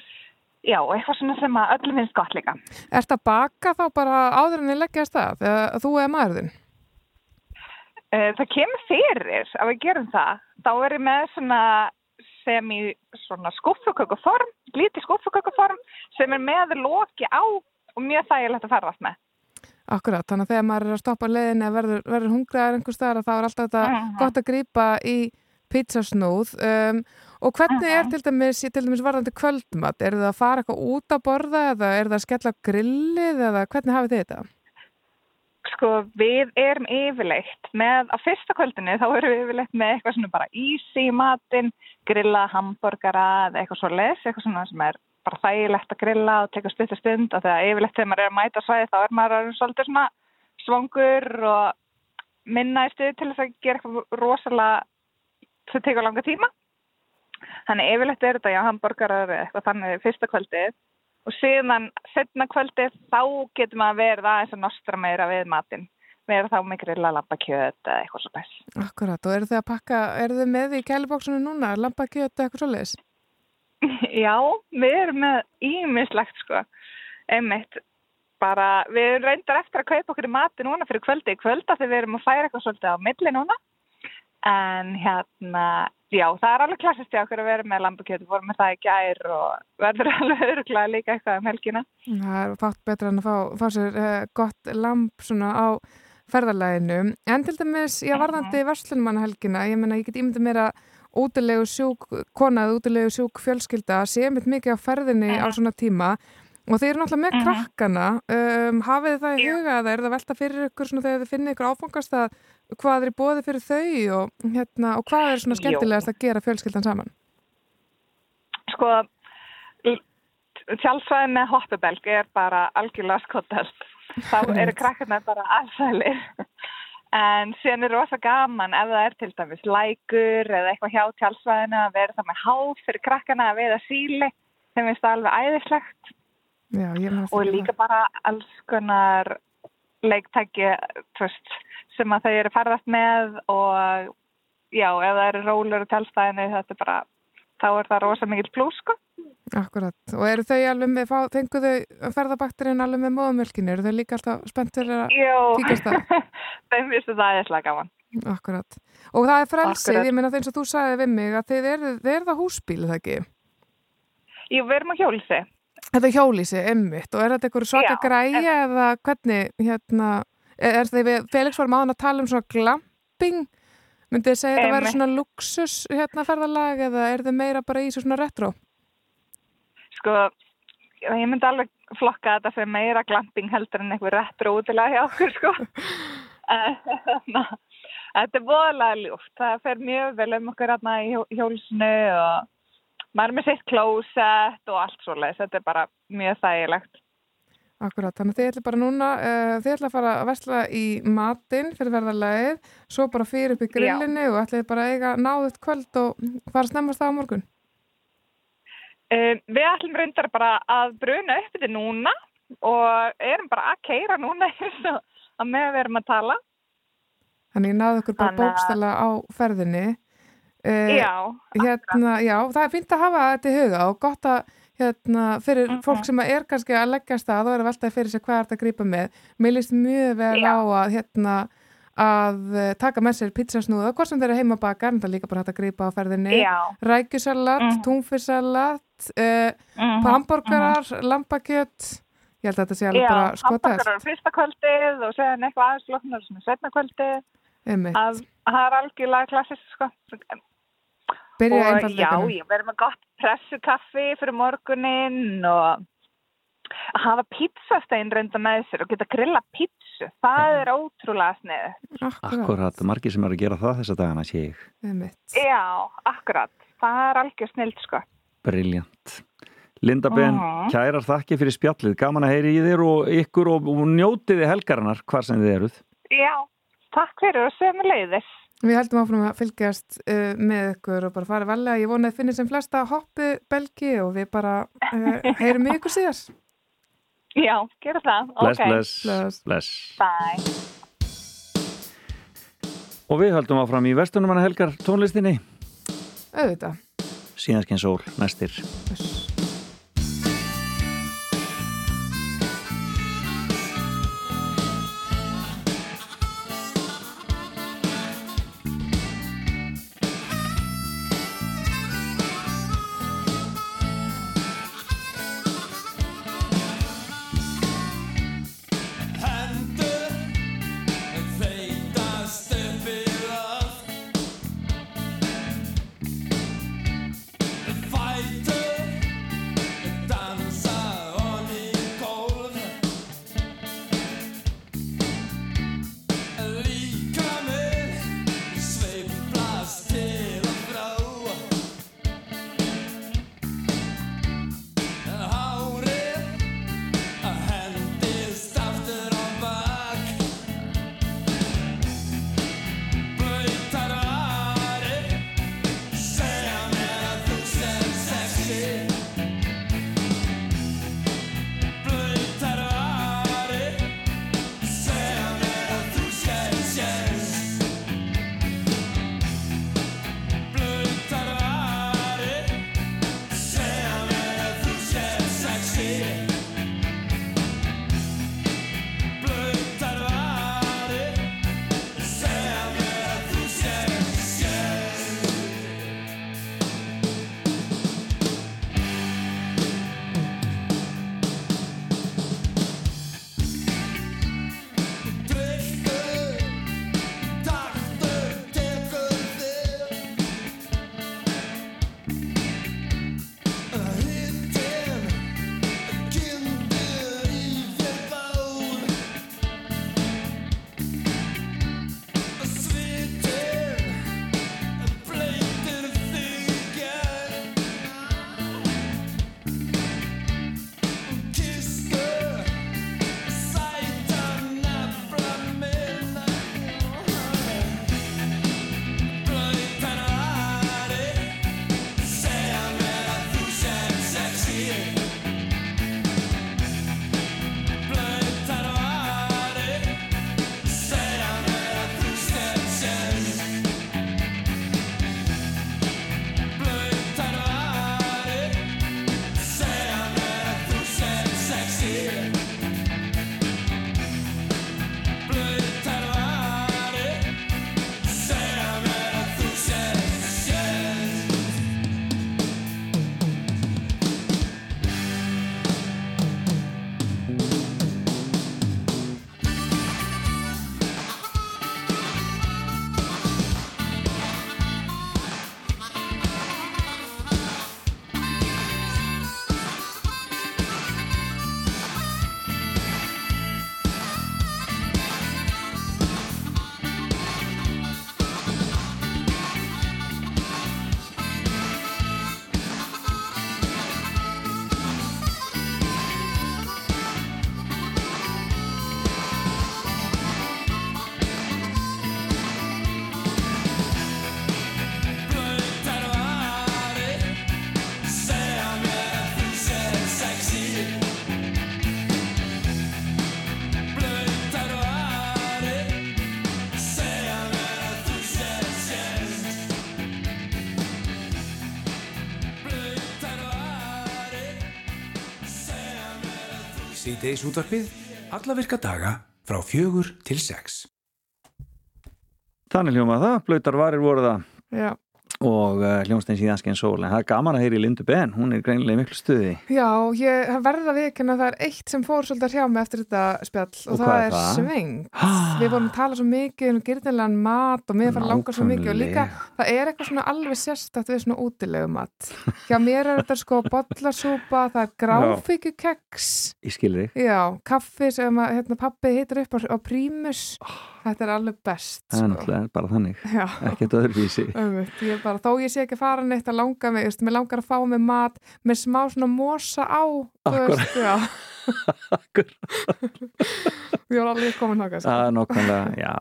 já, eitthvað svona sem að öllum finnst gott líka. Ertu að baka þá bara áður en ég leggja að stað þegar þú eða maðurðin? Eh, Það kemur fyrir að við gerum það. Þá er ég með svona sem í svona skúfukökuform, lítið skúfukökuform sem er með loki á og mjög þægilegt að ferðast með. Akkurat, þannig að þegar maður er að stoppa leiðin eða verður, verður hungraðar einhver staðar þá er alltaf þetta Mhm. gott að grípa í pizzasnúð um, og hvernig er til dæmis, til dæmis varðandi kvöldmat? Er það að fara eitthvað út að borða eða er það að skella grillið eða hvernig hafið þið þetta? Sko, við erum yfirleitt með, á fyrsta kvöldinu þá erum við yfirleitt með eitthvað svona bara ísi í matinn, grilla hambúrgara eða eitthvað svo les, eitthvað svona sem er bara þægilegt að grilla og teka stutt stund og þegar yfirleitt þegar maður er að mæta svæði þá er maður svolítið svona svangur og minna í stuð til þess að gera eitthvað rosalega sem tekur langa tíma. Þannig yfirleitt er þetta já hambúrgarar eða eitthvað þannig fyrsta kvöldið og síðan setna kvöldið þá getur maður verið aðeins að nostra meira við matinn. Verið þá með grilla lampakjöt eða eitthvað svo þess. Akkurat, og eru þið að pakka, eru þið með í kælibóksunum núna, lampakjöt eða eitthvað svoleiðis? [LAUGHS] Já, við erum með ímislegt sko. Einmitt, bara við reyndar eftir að kaupa okkur í mati núna fyrir kvöldi í kvölda þegar við erum að færa eitthvað svolítið á milli núna. En hérna, já, það er alveg klassist hjá okkur að vera með lambakjöt. Við vorum með það í gær og verður [LAUGHS] alveg öruglega líka eitthvað um helgina. Það er fátt betra en að fá, fá sér uh, gott lamp svona á ferðarlæginu. En til dæmis, já, varðandi verslunumannahelgina, ég menna, ég get ímyndið mér að útilegu sjúk, konað, útilegu sjúk fjölskylda sé mitt mikið á ferðinni á svona tíma og þeir eru náttúrulega með krakkana um, hafið það í huga eða er það velta fyrir ykkur þegar þið finnið ykkur áfangast að hvað er í bóði fyrir þau og, hérna, og hvað er svona Jó. skemmtilegast að gera fjölskyldan saman? Sko, tjálsvæðin með hoppubelg er bara algjörlega skottast. Þá [LAUGHS] eru krakkarnar bara aðsælir. En síðan er rosa gaman ef það er til dæmis lækur eða eitthvað hjá tjálsvæðinu að vera það með háf fyrir krakkarna að veiða síli. Þeim finnst það alveg æðislegt. Já, Og líka bara alls konar leiktæki þú veist, sem að þau eru ferðast með og já, ef það eru rólur og tjálsvæðinu þetta er bara, þá er það rosa mikill plús sko. Akkurat, og eru þau alveg með, fengu þau ferðabakterinn alveg með móðumjölkinu, eru þau líka alltaf spenntur að kíkast það? [LAUGHS] þeim finnst það aðeinslega gaman. Akkurat, og það er frelsið, Akkurat. ég meina þeim sem þú sagði við mig að þið þið eru það húsbíl, er það ekki? Jú, við erum á hjólisi. Þetta er hjólísi, emmitt, og er þetta eitthvað svaka græja eða hvernig, hérna, er, við, Felix var máðan að tala um svona glamping, myndið þið segja þetta Einmitt. svona luxus hérna ferðalag eða er þið meira bara í svo svona retro? Sko, ég myndi alveg flokka þetta fyrir meira glamping heldur en eitthvað retro útilega hjá okkur, sko. [LAUGHS] En, Þetta er voðalega ljúft. Það fer mjög vel um okkur hérna í hjó- hjólsinu og maður með sitt klósett og allt svoleiðis. Þetta er bara mjög þægilegt. Akkurat, þannig að þið ætla bara núna, uh, þið ætla að fara að versla í matinn fyrir verðarlegið, svo bara fyrir upp í grillinni og ætlaði bara að eiga náðut kvöld og fara snemmast það á morgun. Um, við ætlum reyndar bara að bruna upp þetta núna og erum bara að keira núna [LAUGHS] eins og að með við erum að tala. Þannig náðu okkur bara Þannig að- bókstala á ferðinni. Uh, Já, hérna, já, það er fínt að hafa þetta í huga og gott að hérna, fyrir Mhm. fólk sem er kannski að leggja stað og er að veltaði fyrir sig hvað er þetta að grípa með. Mér líst mjög vel á að, hérna, að eh, taka með sér pizzasnúða, hvort sem þeir eru heimabakar, en það líka bara hægt að grípa á ferðinni, Já. rækjusalat, mm. túnfisalat, uh, Mhm, hamburgerar, lambakjött, ég held að þetta sé alveg bara skotast. hamburgerar fyrsta kvöldið og séðan eitthvað aðeins loknar sem er setna kvöldið. Einmitt. Að það er algjörlega klassist, sko. Byrja og já, verður með gott pressukaffi fyrir morguninn og að hafa pizzastein reynda með sér og geta grilla pizzu, það er ótrúlega sniðu. Akkurat, margir sem eru að gera það þessa dagana sé ég. Já, akkurat, það er algjör snild, sko. Briljant. Linda Ben, Mhm. kærar þakki fyrir spjallið, gaman að heyri í þér og ykkur og, og njótiði helgarinnar hvar sem þið eruð. Já, takk fyrir og sömu leiðis. Við heldum áfram að fylgjast uh, með ykkur og bara fara velega. Ég vona að finna sem flesta hoppu belgi og við bara uh, heyrum ykkur síðar. [LAUGHS] Já, gera það. Bless, ok. bless, bless. Bye. Og við höldum áfram í vestunumanna helgar tónlistinni. Auðvitað. Síðanskinn sól, næstir. Hendur Síðdeisútvarpið alla virka daga frá fjögur til sex. Þannig hljóma það, blöytar varir voru það. Já og uh, hljómsveitinn síðanskinn sól en það er gaman að heyri Lindu Ben, hún er greinilega í miklu stuði. Já, ég verða viðkynna að það er eitt sem fór svolítið að hrjá mig eftir þetta spjall og, Og það er það? svengt. Við vorum að tala svo mikið um gyrnilegan mat og mér fara að langa svo mikið og líka það er eitthvað svona alveg sérstætt við svona útilegu mat. Hjá mér er þetta sko bollasúpa, það er gráfíkjukeks, Ég skil þig, já, kaffi sem að, hérna, pappi heitir upp á, á prímus. Þetta er alveg best. það er Sko. náttúrulega bara þannig [LAUGHS] ekkert öðruvísi ég bara, þó ég sé ekki fara neitt að langa mig, mér langar að fá mig mat með smá svona mosa á þú Akkúrat. veist, já [LAUGHS] ég var alveg komin sko. Það er nokkvæmlega, já,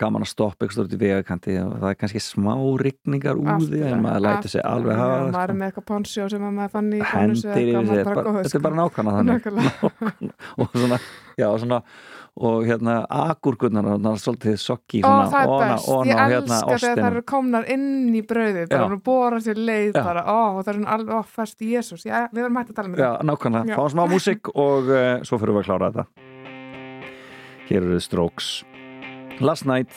gaman að stoppa eitthvað stórt í vegakanti og það er kannski smá rigningar úði en maður lætur sig alveg hafa maður er með eitthvað ponsjó sem að maður fann í sko. hendir yfir þetta er bara- nákvæmlega þannig [LAUGHS] og svona, já, svona og hérna agurkurnar það er svolítið sokki svona, það er best, ofan ég á, hérna, elska þegar það eru komnar inn í brauðið, bara Já. að bóra sér leið Já. bara, ó, og það er svona alveg, ó, fest Jésús, já, við erum hægt að tala með Já, nákvæmlega, fáum smá [LAUGHS] músík og uh, svo fyrir við að klára þetta. Hér eru Strokes. Last Night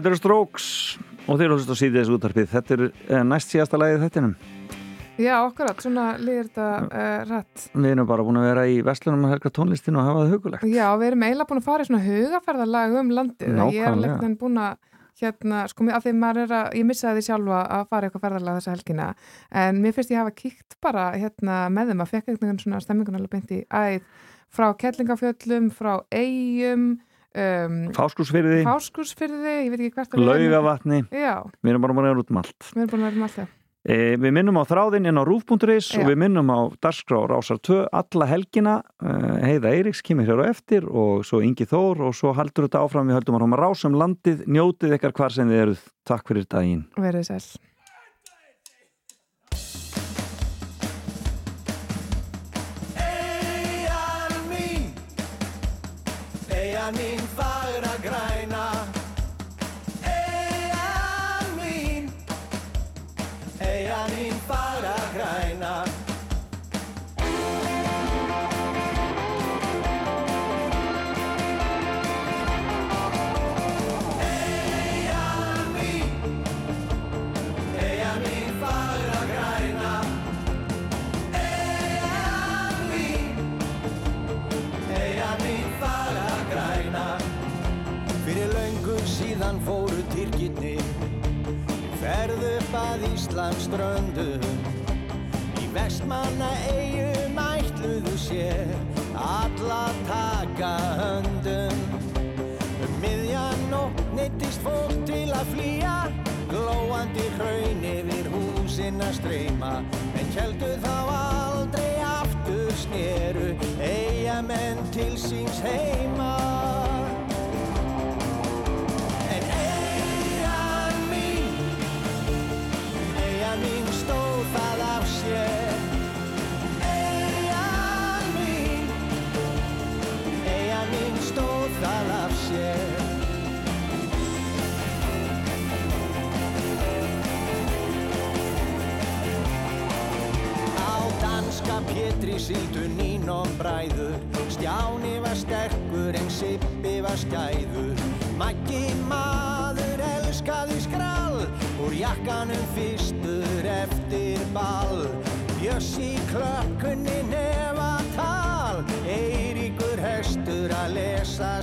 Þetta eru Strokes og þeir eru á síðið þessu útarpið Þetta er uh, næst síðasta lagið þettinum Já, akkurat, svona líður þetta uh, rætt. Við erum bara búin að vera í Vestlunum að helga tónlistin og hafa það hugulegt Já, við erum eiginlega búin að fara í svona hugaferðalag um landið. Ég er Nákvæmlega. en búin að, hérna, sko, af því maður er að, ég missaði því sjálfa að fara í eitthvað ferðalag þessa helgina, en mér finnst ég hafa kíkt bara, hérna, með þeim að fekk einhvern svona stemmingun alveg beint í æð frá Kettlingafjöllum, frá Eyjum, Um, Fáskursfyrði Fáskursfyrði, ég veit ekki hvert að Laugavatni, við erum bara búin að vera út um allt. Við erum búin að vera um allt, já. E, Við minnum á þráðinn en á rúf.is og við minnum á Darskra og Rásar 2 alla helgina, e, heiða Eiriks kemur hér á eftir og svo Ingi Þór og svo haldur þetta áfram, við höldum að ráma rásum landið, njótið ykkar hvar sem þið eruð. Takk fyrir daginn. Verðið sæl. I mean að Íslands ströndum Í vestmanna eigum ætluðu sér Alla taka höndum. Um miðjan nótt neittist fólk til að flýja. Glóandi hraun yfir húsin að streyma. En kjeldu þá aldrei aftur sneru. Eyjamenn til síns heima Eldri síldu nín og bræður. Stjáni var sterkur en Sippi var skæður Maggi maður elskaði skrall Úr jakkanum fyrstur eftir ball. Jössi klökkunni nefa tal Eiríkur höstur að lesa